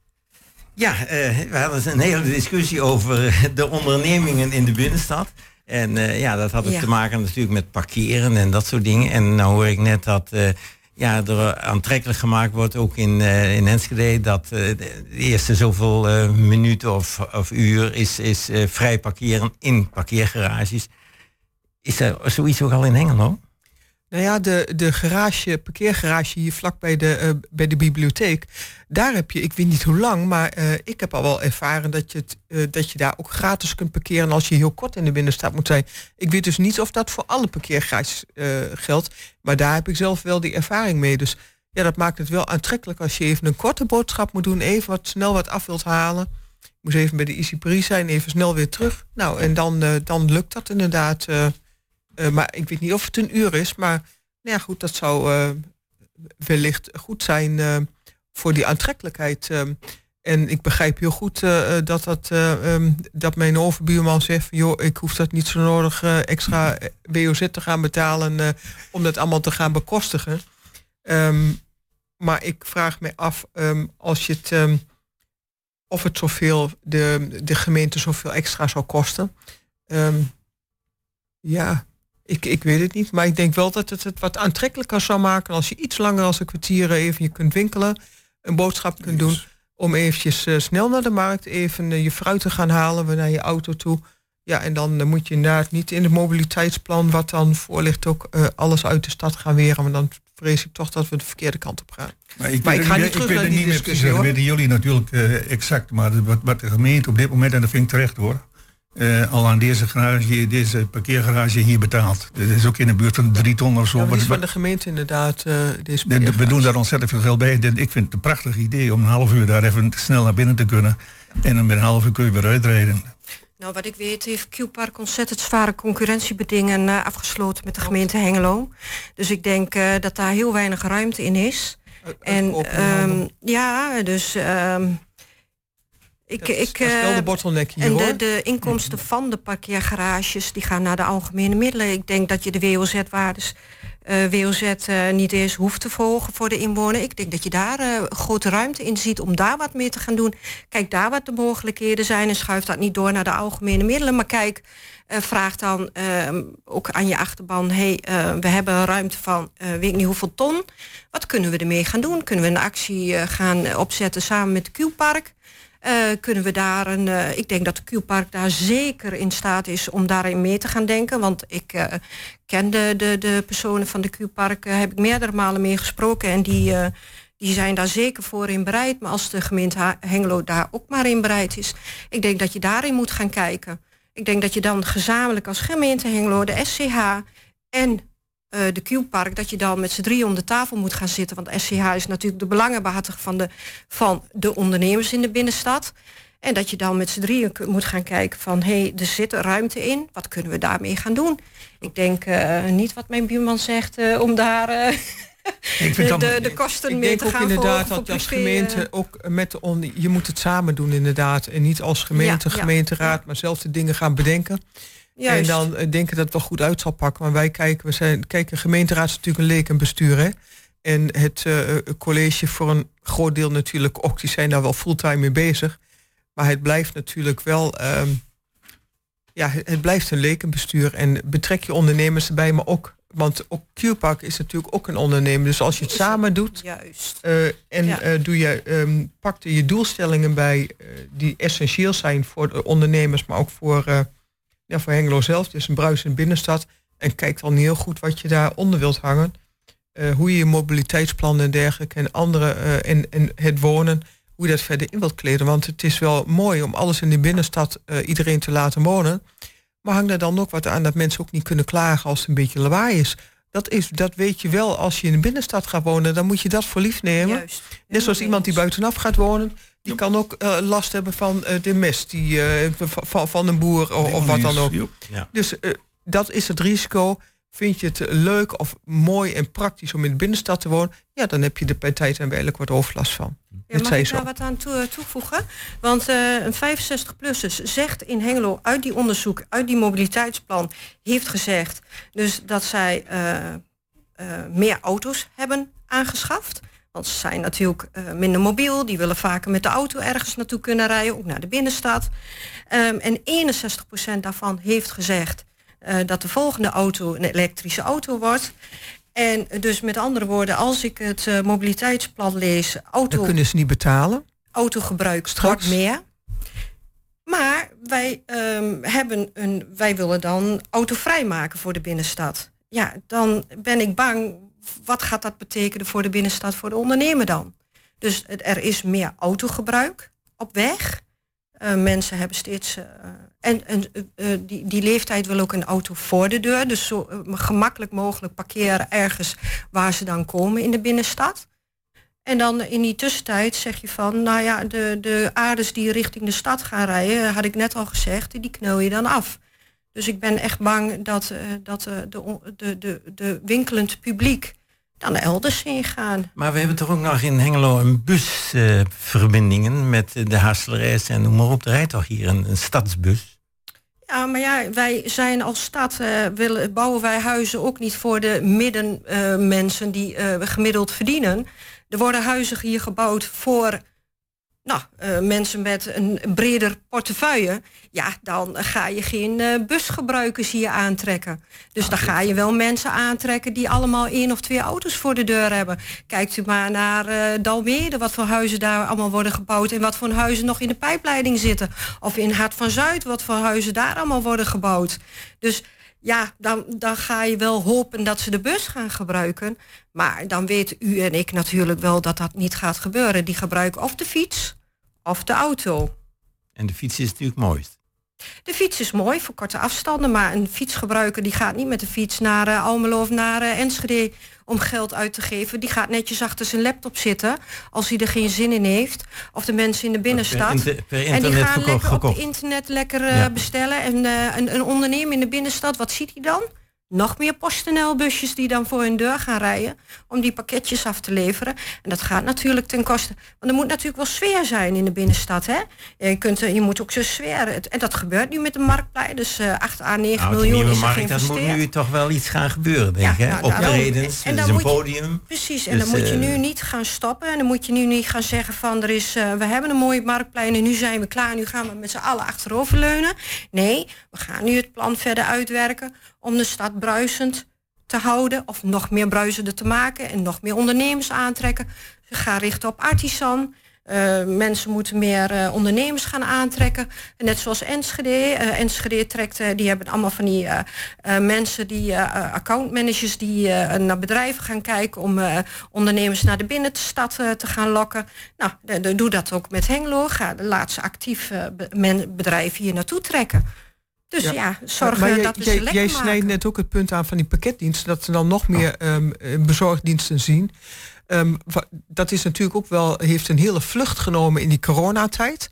Ja, eh, we hadden een hele discussie over de ondernemingen in de binnenstad. En eh, ja, dat had het
Ja.
te maken natuurlijk met parkeren en dat soort dingen. En nou hoor ik net dat eh, ja, er aantrekkelijk gemaakt wordt, ook in, eh, in Enschede, dat eh, de eerste zoveel minuten of, of uur is, is eh, vrij parkeren in parkeergarages. Is er zoiets ook al in Hengelo?
Nou ja, de, de garage, parkeergarage hier vlak bij de, eh, bij de bibliotheek. Daar heb je, ik weet niet hoe lang, maar eh, ik heb al wel ervaren dat je, eh, dat je daar ook gratis kunt parkeren als je heel kort in de binnenstad moet zijn. Ik weet dus niet of dat voor alle parkeergarages geldt, maar daar heb ik zelf wel die ervaring mee. Dus ja, dat maakt het wel aantrekkelijk als je even een korte boodschap moet doen, even wat snel wat af wilt halen. Je moet even bij de Easy zijn, even snel weer terug. Nou, en dan, dan lukt dat inderdaad. Eh, maar ik weet niet of het een uur is. Maar nou ja, goed, dat zou eh, wellicht goed zijn eh, voor die aantrekkelijkheid. en ik begrijp heel goed dat, dat, eh, ehm, dat mijn overbuurman zegt... joh, ik hoef dat niet zo nodig extra WOZ te gaan betalen... om dat allemaal te gaan bekostigen. Ehm, maar ik vraag me af ehm, als je het... of het zoveel, de, de gemeente zoveel extra zou kosten. Ja, ik, ik weet het niet. Maar ik denk wel dat het het wat aantrekkelijker zou maken als je iets langer als een kwartier even je kunt winkelen, een boodschap kunt doen. Om eventjes eh, snel naar de markt, even eh, je fruit te gaan halen, weer naar je auto toe. Ja, en dan eh, moet je inderdaad niet in het mobiliteitsplan, wat dan voor ligt, ook alles uit de stad gaan weren. Want dan vrees ik toch dat we de verkeerde kant op gaan.
Maar ik,
Maar
weet
ik ga niet terug
ik
naar die discussie.
Dat weten jullie natuurlijk exact. Maar wat, wat de gemeente op dit moment, en dat vind ik terecht hoor, eh, al aan deze, garage, deze parkeergarage hier betaalt. Dat is ook in de buurt van drie ton of zo.
Ja, maar die
Wat-
is van de gemeente inderdaad. eh deze
de- de- we doen daar ontzettend veel geld bij. Ik vind het een prachtig idee om een half uur daar even snel naar binnen te kunnen. En dan met een half uur kun je weer uitrijden.
Nou, wat ik weet heeft Q-Park ontzettend zware concurrentiebedingen eh, afgesloten met de gemeente Hengelo. Dus ik denk eh, dat daar heel weinig ruimte in is. En ehm, ja, dus ehm, ik, ik,
dat is wel
eh,
de bottleneck hier,
En de,
hoor.
de inkomsten van de parkeergarages die gaan naar de algemene middelen. Ik denk dat je de WOZ-waardes, eh WOZ eh, niet eens hoeft te verhogen voor de inwoner. Ik denk dat je daar eh, grote ruimte in ziet om daar wat mee te gaan doen. Kijk daar wat de mogelijkheden zijn en schuif dat niet door naar de algemene middelen. Maar kijk, vraag dan eh, ook aan je achterban: hey, we hebben een ruimte van weet ik niet hoeveel ton. Wat kunnen we ermee gaan doen? Kunnen we een actie gaan opzetten samen met de Q-Park? Eh, kunnen we daar een. eh, ik denk dat de Q-Park daar zeker in staat is om daarin mee te gaan denken. Want ik eh, ken de, de, de personen van de Q-Park, heb ik meerdere malen mee gesproken. En die, die zijn daar zeker voor in bereid. Maar als de gemeente Hengelo daar ook maar in bereid is, ik denk dat je daarin moet gaan kijken. Ik denk dat je dan gezamenlijk als gemeente Hengelo, de SCH en eh, de Q-Park, dat je dan met z'n drieën om de tafel moet gaan zitten. Want SCH is natuurlijk de belangenbehartiger van de, van de ondernemers in de binnenstad. En dat je dan met z'n drieën moet gaan kijken van... hé, hey, er zit ruimte in, wat kunnen we daarmee gaan doen? Ik denk eh, niet wat mijn buurman zegt eh, om daar eh,
vind
de,
dan-
de, de kosten
ik
mee
denk
te
ook
gaan
inderdaad
voor,
dat
voor
als gemeente ook met de on, je moet het samen doen inderdaad en niet als gemeente,
Ja, ja,
gemeenteraad, maar zelf de dingen gaan bedenken.
Juist.
En dan eh, denken dat het wel goed uit zal pakken. Maar wij kijken, we zijn, kijk, een gemeenteraad is natuurlijk een leek en bestuur. Hè? En het eh, eh, college voor een groot deel natuurlijk ook, die zijn daar wel fulltime mee bezig. Maar het blijft natuurlijk wel, ehm, ja, het, blijft een lekenbestuur. En betrek je ondernemers erbij, maar ook, want ook Q-Park is natuurlijk ook een ondernemer. Dus als je het samen doet,
Juist.
en
Ja.
doe je, ehm, pak er je doelstellingen bij die essentieel zijn voor de ondernemers, maar ook voor, ja, voor Hengelo zelf. Het is een bruisende binnenstad. En kijk dan heel goed wat je daaronder wilt hangen. Eh, hoe je je mobiliteitsplan en dergelijke en andere eh, en, en het wonen, hoe je dat verder in wilt kleden. Want het is wel mooi om alles in de binnenstad eh, iedereen te laten wonen. Maar hang daar dan ook wat aan dat mensen ook niet kunnen klagen als het een beetje lawaai is. Dat, is, dat weet je wel als je in de binnenstad gaat wonen. Dan moet je dat voor lief nemen.
Juist.
Net zoals iemand die buitenaf gaat wonen. Die kan ook eh, last hebben van eh, de mest die, eh, van, van een boer of, of wat dan ook.
Ja.
Dus eh, dat is het risico. Vind je het leuk of mooi en praktisch om in de binnenstad te wonen? Ja, dan heb je er bij tijd en werkelijk wat overlast van.
Ja, mag ik daar wat aan toe- toevoegen? Want eh, een 65-plussers zegt in Hengelo uit die onderzoek, uit die mobiliteitsplan, heeft gezegd dus dat zij eh, eh, meer auto's hebben aangeschaft. Want ze zijn natuurlijk eh, minder mobiel. Die willen vaker met de auto ergens naartoe kunnen rijden. Ook naar de binnenstad. Ehm, en 61% daarvan heeft gezegd... eh, dat de volgende auto een elektrische auto wordt. En dus met andere woorden, als ik het eh, mobiliteitsplan lees... Auto,
Dan kunnen ze niet betalen.
autogebruik
Straks.
meer. Maar wij, ehm, hebben een, wij willen dan autovrij maken voor de binnenstad. Ja, dan ben ik bang, wat gaat dat betekenen voor de binnenstad, voor de ondernemer dan? Dus het- er is meer autogebruik op weg. Eh, mensen hebben steeds. En en eh, eh, die, die leeftijd wil ook een auto voor de deur. Dus zo eh, gemakkelijk mogelijk parkeren ergens waar ze dan komen in de binnenstad. En dan in die tussentijd zeg je van, nou ja, de, de aardes die richting de stad gaan rijden, had ik net al gezegd, die knul je dan af. Dus ik ben echt bang dat, eh, dat de, de, de, de winkelend publiek dan elders heen gaan.
Maar we hebben toch ook nog in Hengelo een busverbindingen met de Hasselerijs en noem maar op. Er rijdt toch hier een stadsbus?
Ja, maar ja, wij zijn als stad, eh, willen, bouwen wij huizen ook niet voor de middenmensen die eh, gemiddeld verdienen. Er worden huizen hier gebouwd voor nou, eh, mensen met een breder portefeuille. Ja, dan ga je geen eh, busgebruikers hier aantrekken. Dus dan ga je wel mensen aantrekken die allemaal één of twee auto's voor de deur hebben. Kijkt u maar naar eh Dalmere, wat voor huizen daar allemaal worden gebouwd... en wat voor huizen nog in de pijpleiding zitten. Of in Hart van Zuid, wat voor huizen daar allemaal worden gebouwd. Dus ja, dan, dan ga je wel hopen dat ze de bus gaan gebruiken. Maar dan weten u en ik natuurlijk wel dat dat niet gaat gebeuren. Die gebruiken of de fiets of de auto.
En de fiets is natuurlijk mooist.
De fiets is mooi voor korte afstanden, maar een fietsgebruiker die gaat niet met de fiets naar eh, Almelo of naar eh, Enschede om geld uit te geven. Die gaat netjes achter zijn laptop zitten als hij er geen zin in heeft. Of de mensen in de binnenstad.
per
en die gaan lekker op het internet lekker eh,
Ja.
bestellen. En eh, een, een ondernemer in de binnenstad, wat ziet hij dan? Nog meer PostNL-busjes die dan voor hun deur gaan rijden om die pakketjes af te leveren. En dat gaat natuurlijk ten koste. Want er moet natuurlijk wel sfeer zijn in de binnenstad. Hè? Je, kunt, eh, je moet ook zo sfeer. En dat gebeurt nu met de marktplein. Dus eh 8 à 9
Nou,
miljoen is
markt, dat moet nu toch wel iets gaan gebeuren, denk ik. hè?
nou.
Optredens,
En-
een
je-
podium.
Precies, en
Dus,
dan moet je
eh,
nu niet gaan stoppen. En dan moet je nu niet gaan zeggen van er is, we hebben een mooie marktplein en nu zijn we klaar. Nu gaan we met z'n allen achteroverleunen. Nee, we gaan nu het plan verder uitwerken om de stad bruisend te houden of nog meer bruisender te maken en nog meer ondernemers aantrekken. We gaan richten op artisan. Eh, mensen moeten meer eh, ondernemers gaan aantrekken. Net zoals Enschede. Eh, Enschede trekt, die hebben allemaal van die mensen, die accountmanagers die naar bedrijven gaan kijken om ondernemers naar de binnenstad te gaan lokken. Nou, doe dat ook met Hengelo. Ga de laatste men- bedrijven hier naartoe trekken. Dus ja, zorgen
Maar
dat we lekker
jij snijdt net ook het punt aan van die pakketdiensten, dat ze dan nog meer ehm, eh, bezorgdiensten zien. Ehm, dat is natuurlijk ook wel, heeft een hele vlucht genomen in die coronatijd.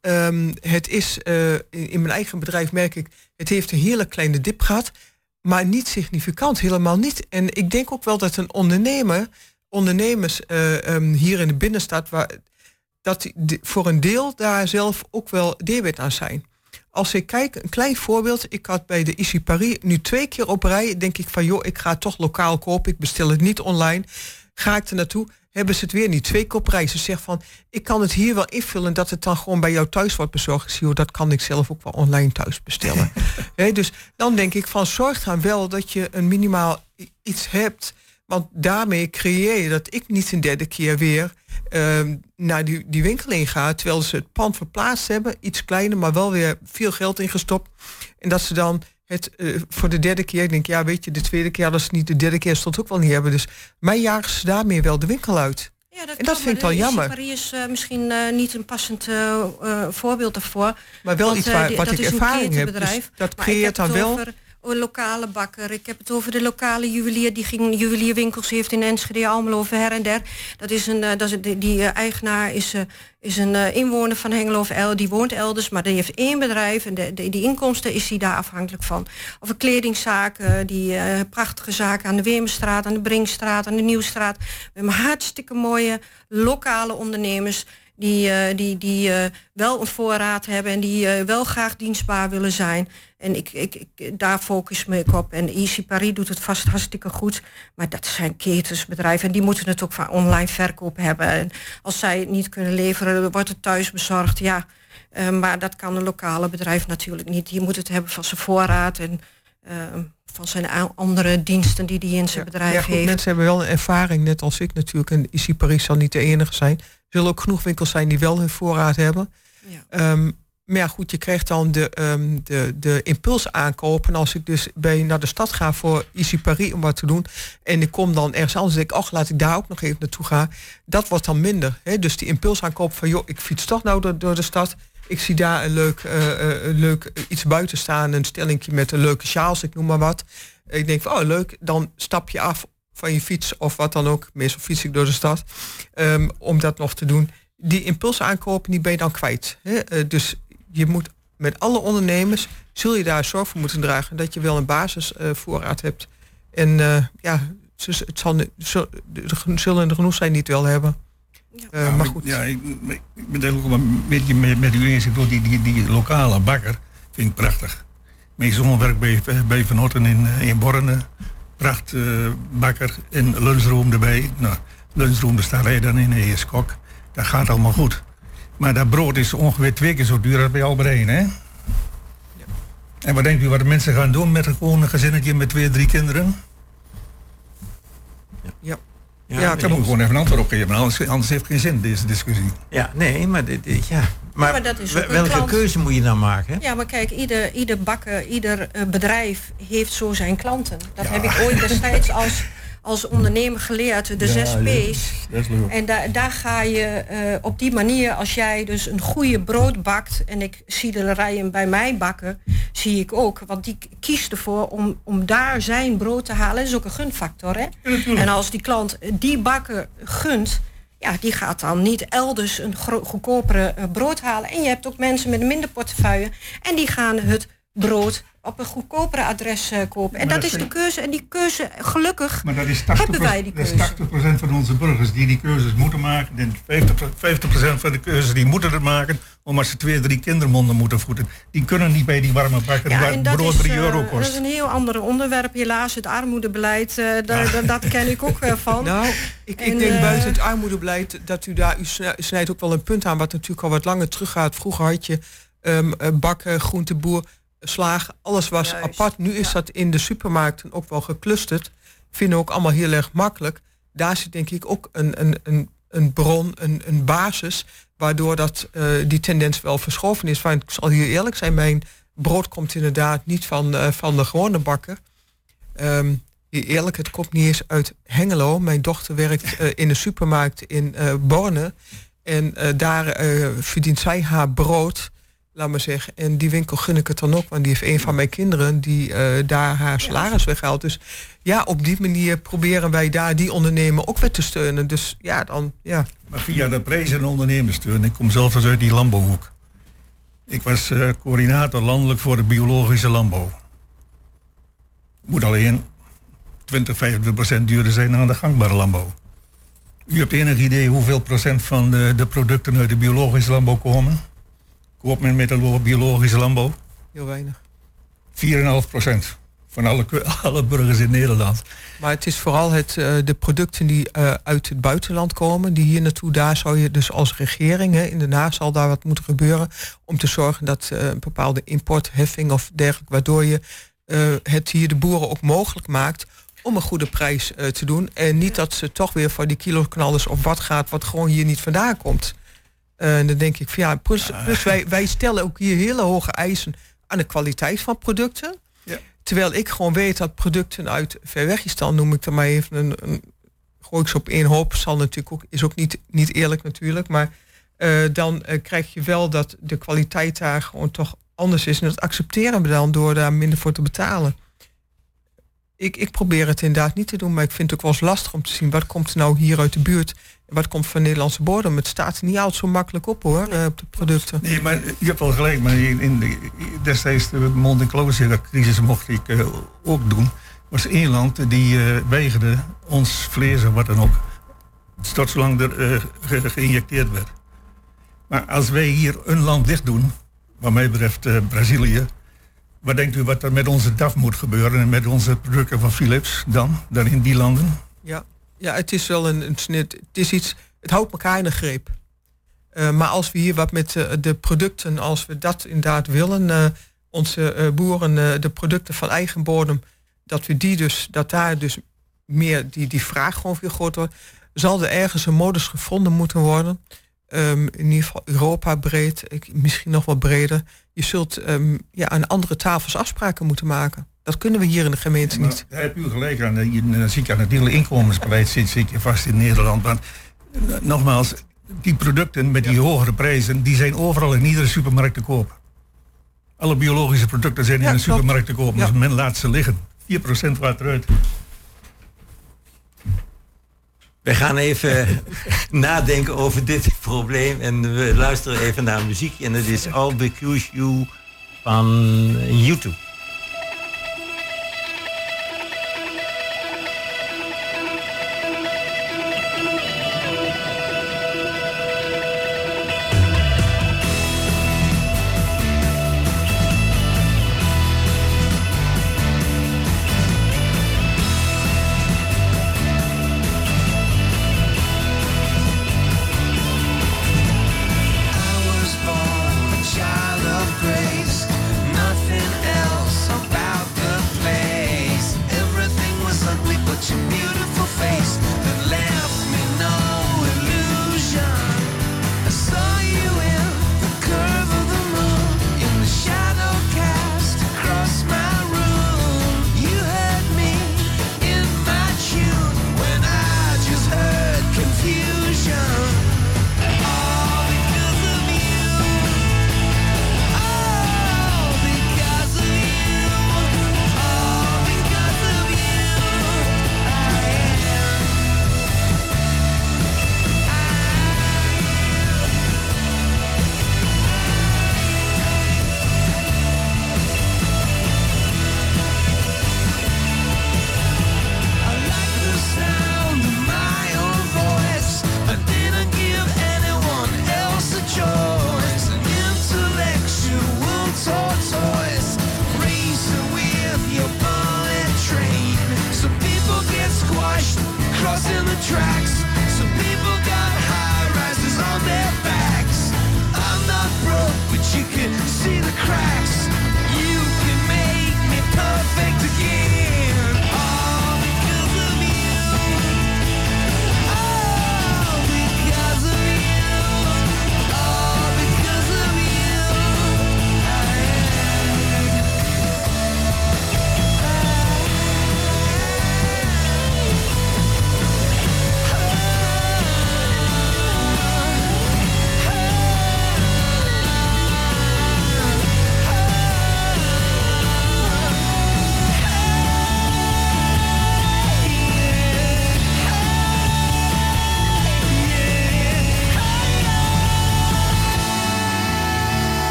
Ehm, het is, eh, in, mijn eigen bedrijf merk ik, het heeft een hele kleine dip gehad, maar niet significant, helemaal niet. En ik denk ook wel dat een ondernemer, ondernemers eh, hier in de binnenstad, waar, dat die- voor een deel daar zelf ook wel debet aan zijn. Als ik kijk, een klein voorbeeld. Ik had bij de Issy Paris nu twee keer op rij. Denk ik van, joh, ik ga het toch lokaal kopen. Ik bestel het niet online. Ga ik er naartoe, hebben ze het weer niet. Twee keer op rij. Ze zegt van, ik kan het hier wel invullen... dat het dan gewoon bij jou thuis wordt bezorgd. Ik zie, joh, dat kan ik zelf ook wel online thuis bestellen. Dus dan denk ik van, zorg dan wel dat je een minimaal iets hebt... Want daarmee creëer je dat ik niet een derde keer weer ehm, naar die, die winkel in ga. Terwijl ze het pand verplaatst hebben. Iets kleiner, maar wel weer veel geld ingestopt. En dat ze dan het eh, voor de derde keer, ik denk, ja, weet je, de tweede keer hadden ze niet, de derde keer stond ook wel niet hebben. Dus mij jagen ze daarmee wel de winkel uit.
Ja,
en dat
kan,
vind ik wel jammer.
Paris is eh, misschien eh, niet een passend voorbeeld daarvoor.
Maar wel
Want,
iets waar- wat
dat
ik ervaring heb, dus dat
Maar
creëert dan wel-
over lokale bakker. Ik heb het over de lokale juwelier die juwelierwinkels heeft in Enschede, Almelo of her en der. Dat is een, eh, dat is, die, die eh, eigenaar is, eh, is een inwoner van Hengelo of El, die woont elders, maar die heeft één bedrijf en de, de- die inkomsten is hij daar afhankelijk van. Of een kledingzaak, die prachtige zaken aan de Wemenstraat, aan de Brinkstraat, aan de Nieuwstraat. We hebben hartstikke mooie lokale ondernemers die, eh, die, die eh, wel een voorraad hebben en die eh, wel graag dienstbaar willen zijn. En ik, ik, ik, daar focus me ik op. En Easy Paris doet het vast hartstikke goed. Maar dat zijn ketensbedrijven en die moeten het ook van online verkoop hebben. En als zij het niet kunnen leveren, wordt het thuis bezorgd. Ja, maar dat kan een lokale bedrijf natuurlijk niet. Die moet het hebben van zijn voorraad en eh, van zijn andere diensten die hij in zijn bedrijf
Ja, goed,
heeft.
mensen hebben wel een ervaring, net als ik natuurlijk. En IC Paris zal niet de enige zijn. Er zullen ook genoeg winkels zijn die wel hun voorraad hebben. Ehm, maar ja, goed, je krijgt dan de, ehm, de, de impuls aankoop. En als ik dus bij, naar de stad ga voor IC Paris om wat te doen... en ik kom dan ergens anders en denk ik... ach, laat ik daar ook nog even naartoe gaan. Dat wordt dan minder. Hè? Dus die impuls aankoop van... joh, ik fiets toch nou door, door de stad... Ik zie daar een leuk, eh, eh, een leuk iets buiten staan, een stellingje met een leuke sjaals, ik noem maar wat. Ik denk van, oh leuk, dan stap je af van je fiets of wat dan ook. Meestal fiets ik door de stad. ehm, om dat nog te doen. Die impuls aankopen, die ben je dan kwijt. Hè? Eh, dus je moet met alle ondernemers, zul je daar zorg voor moeten dragen dat je wel een basisvoorraad hebt. En ja, het zullen er genoeg zijn die wel hebben. Eh, maar goed.
Ja, ik, ik ben het ook wel een beetje met, met u eens. Ik bedoel, die, die, die lokale bakker vind ik prachtig. Mijn zoon werkt bij, bij Van Otten in, eh, in Borne. Pracht eh, bakker en lunchroom erbij. Nou, lunchroom daar staat hij dan in, hij is kok. Dat gaat allemaal goed. Maar dat brood is ongeveer twee keer zo duur als bij Albert Heijn, hè? En wat denkt u wat de mensen gaan doen met een, gewoon een gezinnetje met twee, drie kinderen?
Ja.
Ja, ik heb hem gewoon even een antwoord op. Anders, anders heeft het geen zin, deze discussie.
Ja, nee, maar dit, dit- ja. Maar,
maar dat is ook een
welke
klant.
keuze moet je dan maken?
Ja, maar kijk, ieder, ieder bakker, ieder eh, bedrijf heeft zo zijn klanten. Dat heb ik ooit destijds als, als ondernemer geleerd, de zes. P's. En daar daar ga je eh, op die manier, als jij dus een goede brood bakt... en ik zie de rijen bij mij bakken, zie ik ook. Want die kiest ervoor om, om daar zijn brood te halen. Dat is ook een gunfactor, hè? en als die klant die bakker gunt... Ja, die gaat dan niet elders een goedkopere eh, brood halen. En je hebt ook mensen met een minder portefeuille. En die gaan het brood op een goedkopere adres eh, kopen. En dat,
dat
is de keuze. En die keuze, gelukkig,
Maar dat is 80%,
hebben wij die
dat is
keuze.
80% van onze burgers die die keuzes moeten maken. En 50%, 50% van de keuzes die moeten het maken. Omdat ze twee, drie kindermonden moeten voeden. Die kunnen niet bij die warme bakker
Ja,
waar
en dat
brood
is,
3
eh,
euro
dat is
kost.
een heel ander onderwerp. Helaas, het armoedebeleid, eh, daar- dat ken ik ook wel van.
Nou, ik, ik
En,
denk buiten het armoedebeleid dat u daar, u sni- snijdt ook wel een punt aan, wat natuurlijk al wat langer teruggaat. Vroeger had je ehm, eh, bakken, groenteboer, slagen, alles was apart. Nu is dat in de supermarkten ook wel geclusterd. Vinden we ook allemaal heel erg makkelijk. Daar zit denk ik ook een, een, een, een bron, een, een basis, waardoor dat, eh, die tendens wel verschoven is. Want ik zal hier eerlijk zijn, mijn brood komt inderdaad niet van, eh, van de gewone bakker. Ehm, eerlijk, het komt niet eens uit Hengelo. Mijn dochter werkt eh, in de supermarkt in Borne. En daar verdient zij haar brood, laat maar zeggen. En die winkel gun ik het dan ook, want die heeft een van mijn kinderen die eh, daar haar salaris weghaalt. Dus ja, op die manier proberen wij daar die ondernemer ook weer te steunen. Dus ja, dan ja.
Maar via de prijs- en ondernemerssteun. Ik kom zelf dus uit die landbouwhoek. Ik was eh, coördinator landelijk voor de biologische landbouw. Moet alleen 20, 25 procent duurder zijn dan de gangbare landbouw. U hebt enig idee hoeveel procent van de, de producten uit de biologische landbouw komen? Koopt men met de biologische landbouw?
Heel weinig.
4,5 procent van alle, alle burgers in Nederland.
Maar het is vooral het, eh, de producten die eh, uit het buitenland komen, die hier naartoe, daar zou je dus als regering, hè, in de na zal daar wat moeten gebeuren, om te zorgen dat eh, een bepaalde importheffing of dergelijke, waardoor je het hier de boeren ook mogelijk maakt om een goede prijs te doen. En niet dat ze toch weer voor die kiloknallers of wat gaat, wat gewoon hier niet vandaan komt. Eh, en dan denk ik van ja, plus, plus wij, wij stellen ook hier hele hoge eisen aan de kwaliteit van producten. Terwijl ik gewoon weet dat producten uit Verwegistan, noem ik er maar even een, een gooi ik ze op één hoop, zal natuurlijk ook, is ook niet, niet eerlijk natuurlijk, maar eh, dan eh, krijg je wel dat de kwaliteit daar gewoon toch anders is. En dat accepteren we dan door daar minder voor te betalen. Ik, ik probeer het inderdaad niet te doen, maar ik vind het ook wel eens lastig om te zien wat komt nou hier uit de buurt wat komt van Nederlandse bodem. Het staat niet altijd zo makkelijk op hoor, eh, op de producten.
Nee, maar je hebt wel gelijk. Maar in, in de, destijds de mond- en klovenzekercrisis mocht ik eh, ook doen. was één land die eh, weigerde ons vlees en wat dan ook. Tot zolang er ge- geïnjecteerd werd. Maar als wij hier een land dicht doen, wat mij betreft Brazilië, wat denkt u wat er met onze DAF moet gebeuren en met onze producten van Philips dan, dan in die landen?
Ja, ja het is wel een, snit. Het is iets. Het houdt elkaar in de greep. Eh, maar als we hier wat met eh, de producten, als we dat inderdaad willen, eh, onze boeren de producten van eigen bodem, dat we die dus, dat daar dus meer die, die vraag gewoon veel groter wordt, zal er ergens een modus gevonden moeten worden. Ehm, in ieder geval Europa breed, ik, misschien nog wat breder. Je zult ehm, ja, aan andere tafels afspraken moeten maken. Dat kunnen we hier in de gemeente niet.
Daar heb u gelijk aan. je- Dan zie ik aan het hele inkomensbeleid zit, zit je vast in Nederland. Want eh, nogmaals, die producten met die hogere prijzen, die zijn overal in iedere supermarkt te koop. Alle biologische producten zijn in een
klopt.
supermarkt te koop, dus
Ja.
men laat ze liggen. 4% gaat eruit.
We gaan even nadenken over dit probleem en we luisteren even naar muziek. En het is All Because You van YouTube.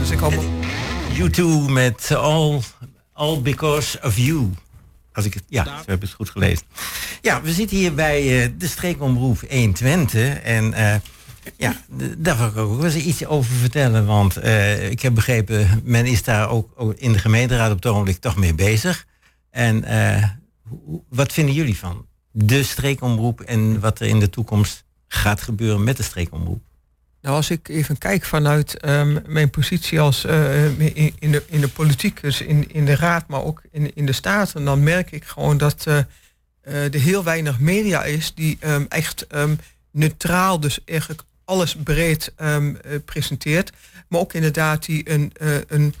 Dus ik hoop.
U2 met All, All Because of You. Als ik het, ja, we hebben het goed gelezen. Ja, we zitten hier bij eh, de streekomroep 120. En eh, ja, daar wil ik ook wel eens iets over vertellen. Want eh, ik heb begrepen, men is daar ook, ook in de gemeenteraad op het ogenblik toch mee bezig. En hoe- wat vinden jullie van de streekomroep en wat er in de toekomst gaat gebeuren met de streekomroep?
Nou, als ik even kijk vanuit ehm, mijn positie als eh, in, de, in de politiek, dus in, in de raad, maar ook in, in de staten, dan merk ik gewoon dat eh, er heel weinig media is die ehm, echt ehm, neutraal, dus eigenlijk alles breed presenteert. Maar ook inderdaad die een, een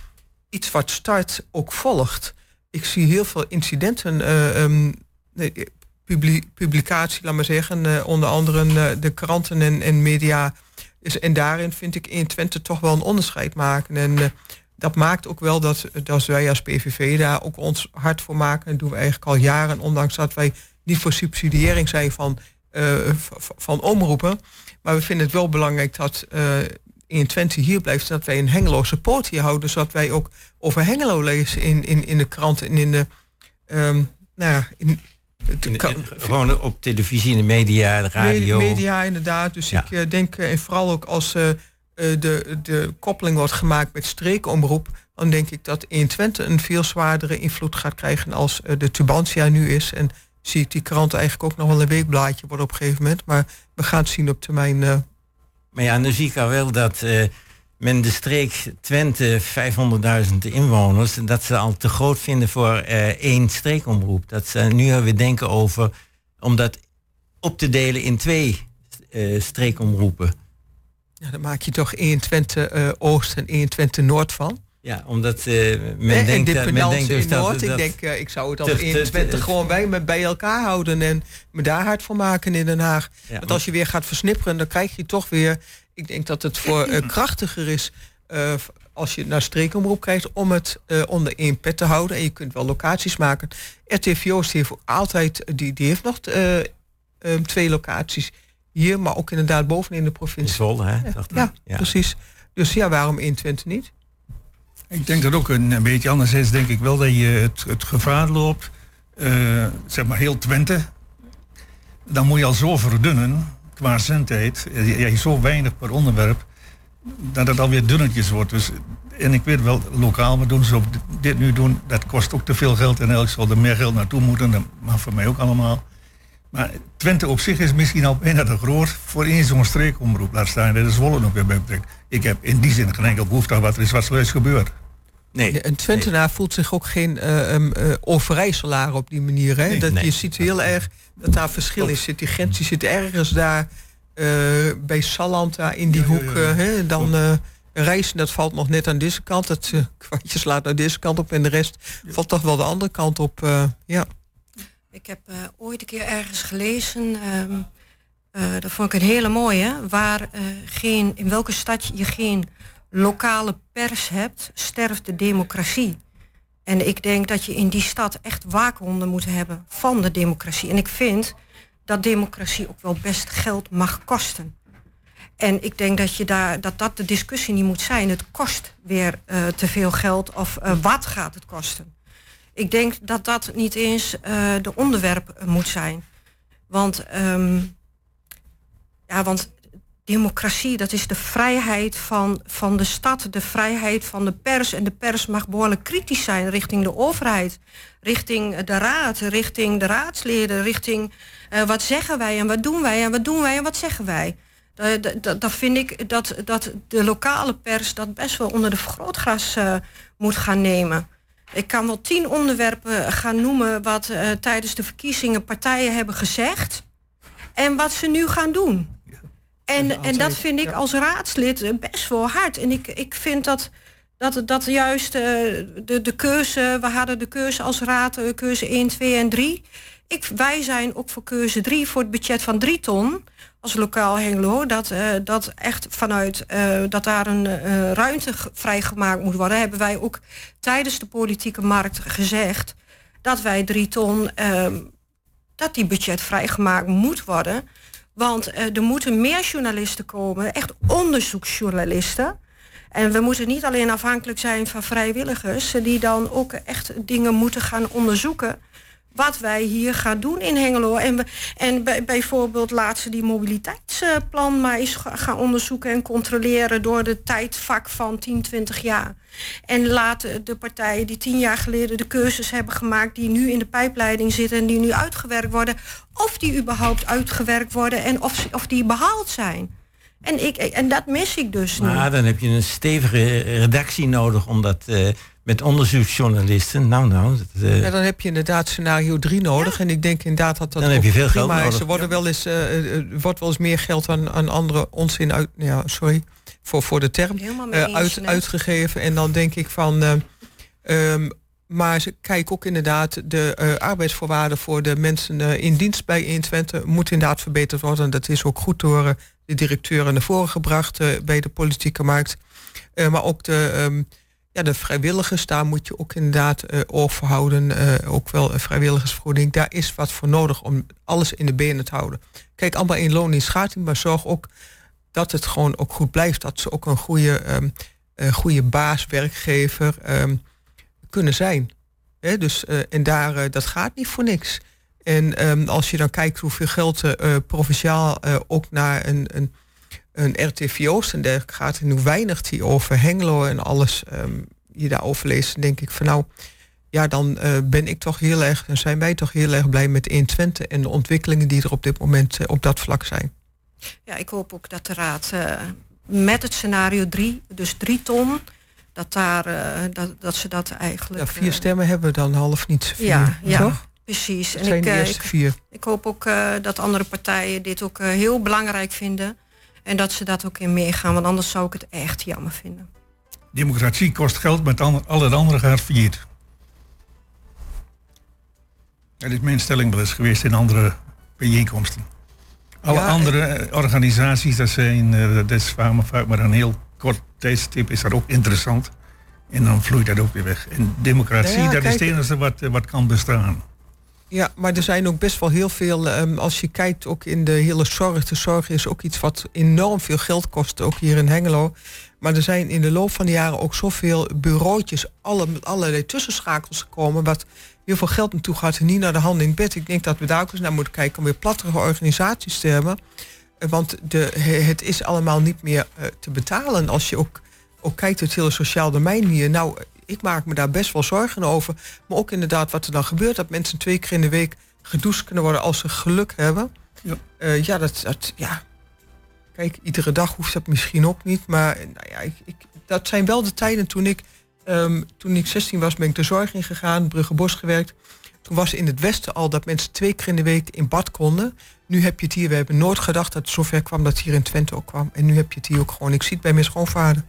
iets wat start ook volgt. Ik zie heel veel incidenten, publicatie, laat maar zeggen, onder andere de kranten en, en media. En daarin vind ik in Twente toch wel een onderscheid maken. En eh, dat maakt ook wel dat, dat wij als PVV daar ook ons hard voor maken. En doen we eigenlijk al jaren, ondanks dat wij niet voor subsidiëring zijn van, eh, van omroepen. Maar we vinden het wel belangrijk dat eh, in Twente hier blijft, dat wij een Hengelo support hier houden. Zodat wij ook over Hengelo lezen in, in, in de krant en in de. ehm, nou ja, in,
In gewoon op televisie, in de media, de radio.
Me- Media, inderdaad. Dus
Ja.
ik eh, denk, eh, en vooral ook als eh, de, de koppeling wordt gemaakt met streekomroep, dan denk ik dat in Twente een veel zwaardere invloed gaat krijgen als de Tubantia nu is. En zie ik die krant eigenlijk ook nog wel een weekblaadje worden op een gegeven moment. Maar we gaan het zien op termijn.
Maar ja, nu zie ik al wel dat men de streek Twente, 500.000 inwoners, dat ze al te groot vinden voor eh, één streekomroep. Dat ze nu weer denken over om dat op te delen in twee eh, streekomroepen.
ja, dan maak je toch 1 Twente eh, Oost en 1 Twente Noord van.
Ja, omdat men
en, en
denkt, dat, men denkt dus
in
dat...
Noord.
dat
ik denk, ik zou het als in
te-
Twente
te-
gewoon bij, me bij elkaar houden en me daar hard voor maken in Den Haag.
Ja,
Want als je weer gaat versnipperen, dan krijg je toch weer. Ik denk dat het voor eh, krachtiger is eh, als je naar streekomroep krijgt om het eh, onder één pet te houden. En je kunt wel locaties maken. RTV Joost heeft ook altijd, die, die heeft nog eh, eh, twee locaties hier, maar ook inderdaad bovenin de provincie.
Zwolle, hè?
Ja,
dacht ik.
ja,
Ja.
precies. Dus ja, waarom in Twente niet?
Ik denk dat ook een, een beetje anders is, denk ik wel, dat je het, het gevaar loopt, eh, zeg maar heel Twente, dan moet je al zo verdunnen qua zendtijd, je, zo weinig per onderwerp, dat het alweer dunnetjes wordt. Dus, en ik weet wel, lokaal, we doen zo dit nu doen, dat kost ook te veel geld en eigenlijk zal er meer geld naartoe moeten, dat mag voor mij ook allemaal. Maar Twente op zich is misschien al bijna te groot voor één zo'n streekomroep. Laat staan dat de Zwolle nog weer bij betrekt. Ik heb in die zin geen enkel behoefte aan wat er is wat slechts gebeurt.
Nee.
Een Twentenaar voelt zich ook geen eh um, uh, overijsselaar op die manier. Hè?
Nee,
dat,
nee.
Je ziet heel erg dat daar verschil in zit. Die grens die zit ergens daar eh, bij Salland, daar in die hoek. eh, hè? Dan eh, reizen, dat valt nog net aan deze kant. Het uh, kwartje slaat naar deze kant op en de rest valt toch wel de andere kant op. eh, ja.
Ik heb eh, ooit een keer ergens gelezen, ehm, eh, dat vond ik een hele mooie, waar eh, geen, in welke stad je geen lokale pers hebt, sterft de democratie. En ik denk dat je in die stad echt waakhonden moet hebben van de democratie. En ik vind dat democratie ook wel best geld mag kosten. En ik denk dat, je daar, dat dat de discussie niet moet zijn. Het kost weer eh, te veel geld of eh, wat gaat het kosten? Ik denk dat dat niet eens eh, de onderwerp moet zijn. Want, ehm, ja, want democratie, dat is de vrijheid van, van de stad, de vrijheid van de pers. En de pers mag behoorlijk kritisch zijn richting de overheid, richting de raad, richting de raadsleden, richting eh, wat zeggen wij en wat doen wij en wat doen wij en wat zeggen wij. Dat, dat vind ik dat, dat de lokale pers dat best wel onder de vergrootglas uh, moet gaan nemen. Ik kan wel tien onderwerpen gaan noemen wat uh, tijdens de verkiezingen partijen hebben gezegd en wat ze nu gaan doen. En, en dat vind ik als raadslid best wel hard. En ik, ik vind dat, dat, dat juist uh, de, de keuze, we hadden de keuze als raad, uh, keuze 1, 2 en 3. Ik, wij zijn ook voor keuze 3 voor het budget van 3 ton als lokaal Hengelo. Dat, uh, dat echt vanuit dat daar een ruimte vrijgemaakt moet worden, hebben wij ook tijdens de politieke markt gezegd dat wij 3 ton, dat die budget vrijgemaakt moet worden. Want uh, er moeten meer journalisten komen, echt onderzoeksjournalisten. En we moeten niet alleen afhankelijk zijn van vrijwilligers, die dan ook echt dingen moeten gaan onderzoeken. Wat wij hier gaan doen in Hengelo. En, we, en bij, bijvoorbeeld laat ze die mobiliteitsplan maar eens gaan onderzoeken en controleren door de tijdvak van 10, 20 jaar. En laten de partijen die tien jaar geleden de keuzes hebben gemaakt, die nu in de pijpleiding zitten en die nu uitgewerkt worden, of die überhaupt uitgewerkt worden en of, of die behaald zijn. En, ik, en dat mis ik dus nu.
Maar dan heb je een stevige redactie nodig om dat eh, met onderzoeksjournalisten. Nou, nou. dat, eh,
Ja, dan heb je inderdaad scenario 3 nodig. En ik denk inderdaad dat dat
Dan heb je veel
prima
geld
is.
nodig.
Er worden wel eens, eh, wordt wel eens meer geld aan, aan andere onzin uit. Ja, sorry voor, voor de term. Eh, uit, uitgegeven. En dan denk ik van. ehm, maar ze kijken ook inderdaad de eh, arbeidsvoorwaarden voor de mensen in dienst bij 120 moet inderdaad verbeterd worden. Dat is ook goed door eh, de directeur naar voren gebracht eh, bij de politieke markt. Eh, maar ook de, ehm, ja, de vrijwilligers, daar moet je ook inderdaad eh oor voor houden. eh, ook wel vrijwilligersvergoeding. Daar is wat voor nodig om alles in de benen te houden. Kijk, allemaal in loon in schating, maar zorg ook dat het gewoon ook goed blijft. Dat ze ook een goede, een goede baas, werkgever ehm, kunnen zijn. Dus, eh, en daar, eh, dat gaat niet voor niks. En ehm, als je dan kijkt hoeveel geld eh, eh, provinciaal eh, ook naar een, een, een RTVO's en dergelijke gaat... en hoe weinig die over Hengelo en alles ehm, je daarover leest... dan denk ik van nou, ja, dan eh, ben ik toch heel erg... en zijn wij toch heel erg blij met 120 en de ontwikkelingen die er op dit moment op dat vlak zijn.
Ja, ik hoop ook dat de Raad met het scenario 3, dus 3 ton, dat, daar, dat, dat ze dat eigenlijk.
Ja, vier stemmen hebben we dan half niet. Vier,
ja, ja,
toch?
Precies.
Dat zijn de
eh,
eerste
ik,
vier.
ik hoop ook eh, dat andere partijen dit ook eh, heel belangrijk vinden. En dat ze dat ook in meegaan, want anders zou ik het echt jammer vinden.
Democratie kost geld, met ander- al het andere gaat failliet. Dat is mijn stelling wel eens geweest in andere bijeenkomsten. Alle
Ja,
andere organisaties, dat zijn, eh, dat is vaak maar, een heel kort tijdstip, is dat ook interessant. En dan vloeit dat ook weer weg. En democratie,
Nou ja,
dat is het enige wat, wat kan bestaan.
Ja, maar er zijn ook best wel heel veel. ehm, als je kijkt ook in de hele zorg. De zorg is ook iets wat enorm veel geld kost, ook hier in Hengelo. Maar er zijn in de loop van de jaren ook zoveel bureautjes, alle, met allerlei tussenschakels gekomen. Wat heel veel geld naartoe gaat en niet naar de hand in bed. Ik denk dat we daar ook eens naar moeten kijken om weer plattere organisaties te hebben. Eh, Want de, he- het is allemaal niet meer eh, te betalen. Als je ook, ook kijkt het hele sociaal domein hier. Nou, ik maak me daar best wel zorgen over. Maar ook inderdaad wat er dan gebeurt. Dat mensen twee keer in de week gedoucht kunnen worden als ze geluk hebben.
Ja,
ja dat, dat ja. Kijk, iedere dag hoeft dat misschien ook niet. Maar eh, nou ja, ik, ik, dat zijn wel de tijden toen ik, ehm, toen ik 16 was, ben ik de zorg ingegaan, Bruggebos gewerkt. Toen was in het Westen al dat mensen twee keer in de week in bad konden. Nu heb je het hier, we hebben nooit gedacht dat het zover kwam dat het hier in Twente ook kwam. En nu heb je het hier ook gewoon. Ik zie het bij mijn schoonvader.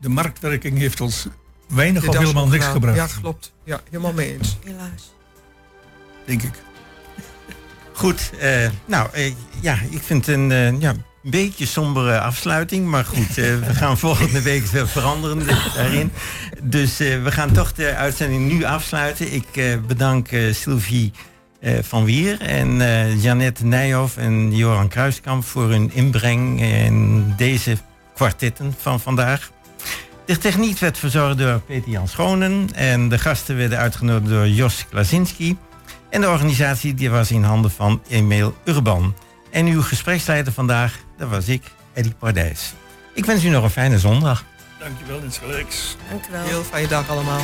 De marktwerking heeft ons weinig of helemaal niks
gedaan.
gebracht,
Ja, klopt. Ja, helemaal mee eens.
Helaas.
denk ik.
Goed, eh, nou eh, ja, ik vind het een eh, ja, beetje sombere afsluiting. Maar goed, eh, we gaan volgende week veranderen daarin. Dus eh, we gaan toch de uitzending nu afsluiten. Ik eh, bedank eh, Sylvie eh, van Wier en eh Jeannette Nijhoff en Joran Kruiskamp voor hun inbreng in deze kwartetten van vandaag. De techniek werd verzorgd door Peter Jan Schonen en de gasten werden uitgenodigd door Jos Klasinski. En de organisatie die was in handen van Email Urban. En uw gespreksleider vandaag, dat was ik, Eddie Pardijs. Ik wens u nog een fijne zondag.
Dankjewel, insgelijks.
Dank u wel.
Heel fijne dag allemaal.